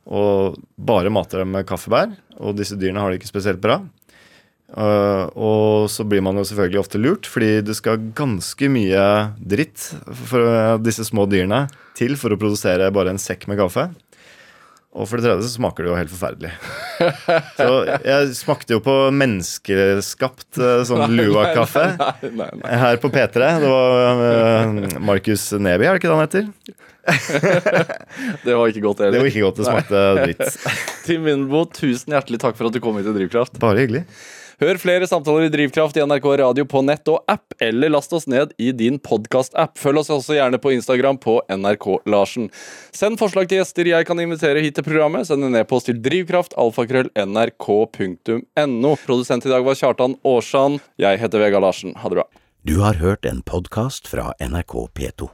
S4: Og bare mater dem med kaffebær. Og disse dyrene har det ikke spesielt bra. Uh, og så blir man jo selvfølgelig ofte lurt, fordi det skal ganske mye dritt for uh, disse små dyrene til for å produsere bare en sekk med kaffe. Og for det tredje så smaker det jo helt forferdelig. Så jeg smakte jo på menneskeskapt uh, sånn Lua-kaffe her på P3. Det var uh, Markus Neby, er det ikke det han heter?
S2: Det var ikke godt,
S4: Det var ikke godt, det smakte dritt.
S2: Tim Vindbo, tusen hjertelig takk for at du kom hit til Drivkraft.
S4: Bare hyggelig.
S2: Hør flere samtaler i Drivkraft i NRK Radio på nett og app, eller last oss ned i din podkast-app. Følg oss også gjerne på Instagram på NRK Larsen. Send forslag til gjester jeg kan invitere hit til programmet. Send en e-post til drivkraftalfakrøll.nrk.no. Produsent i dag var Kjartan Aarsand. Jeg heter Vega Larsen. Ha det bra.
S1: Du har hørt en podkast fra NRK P2.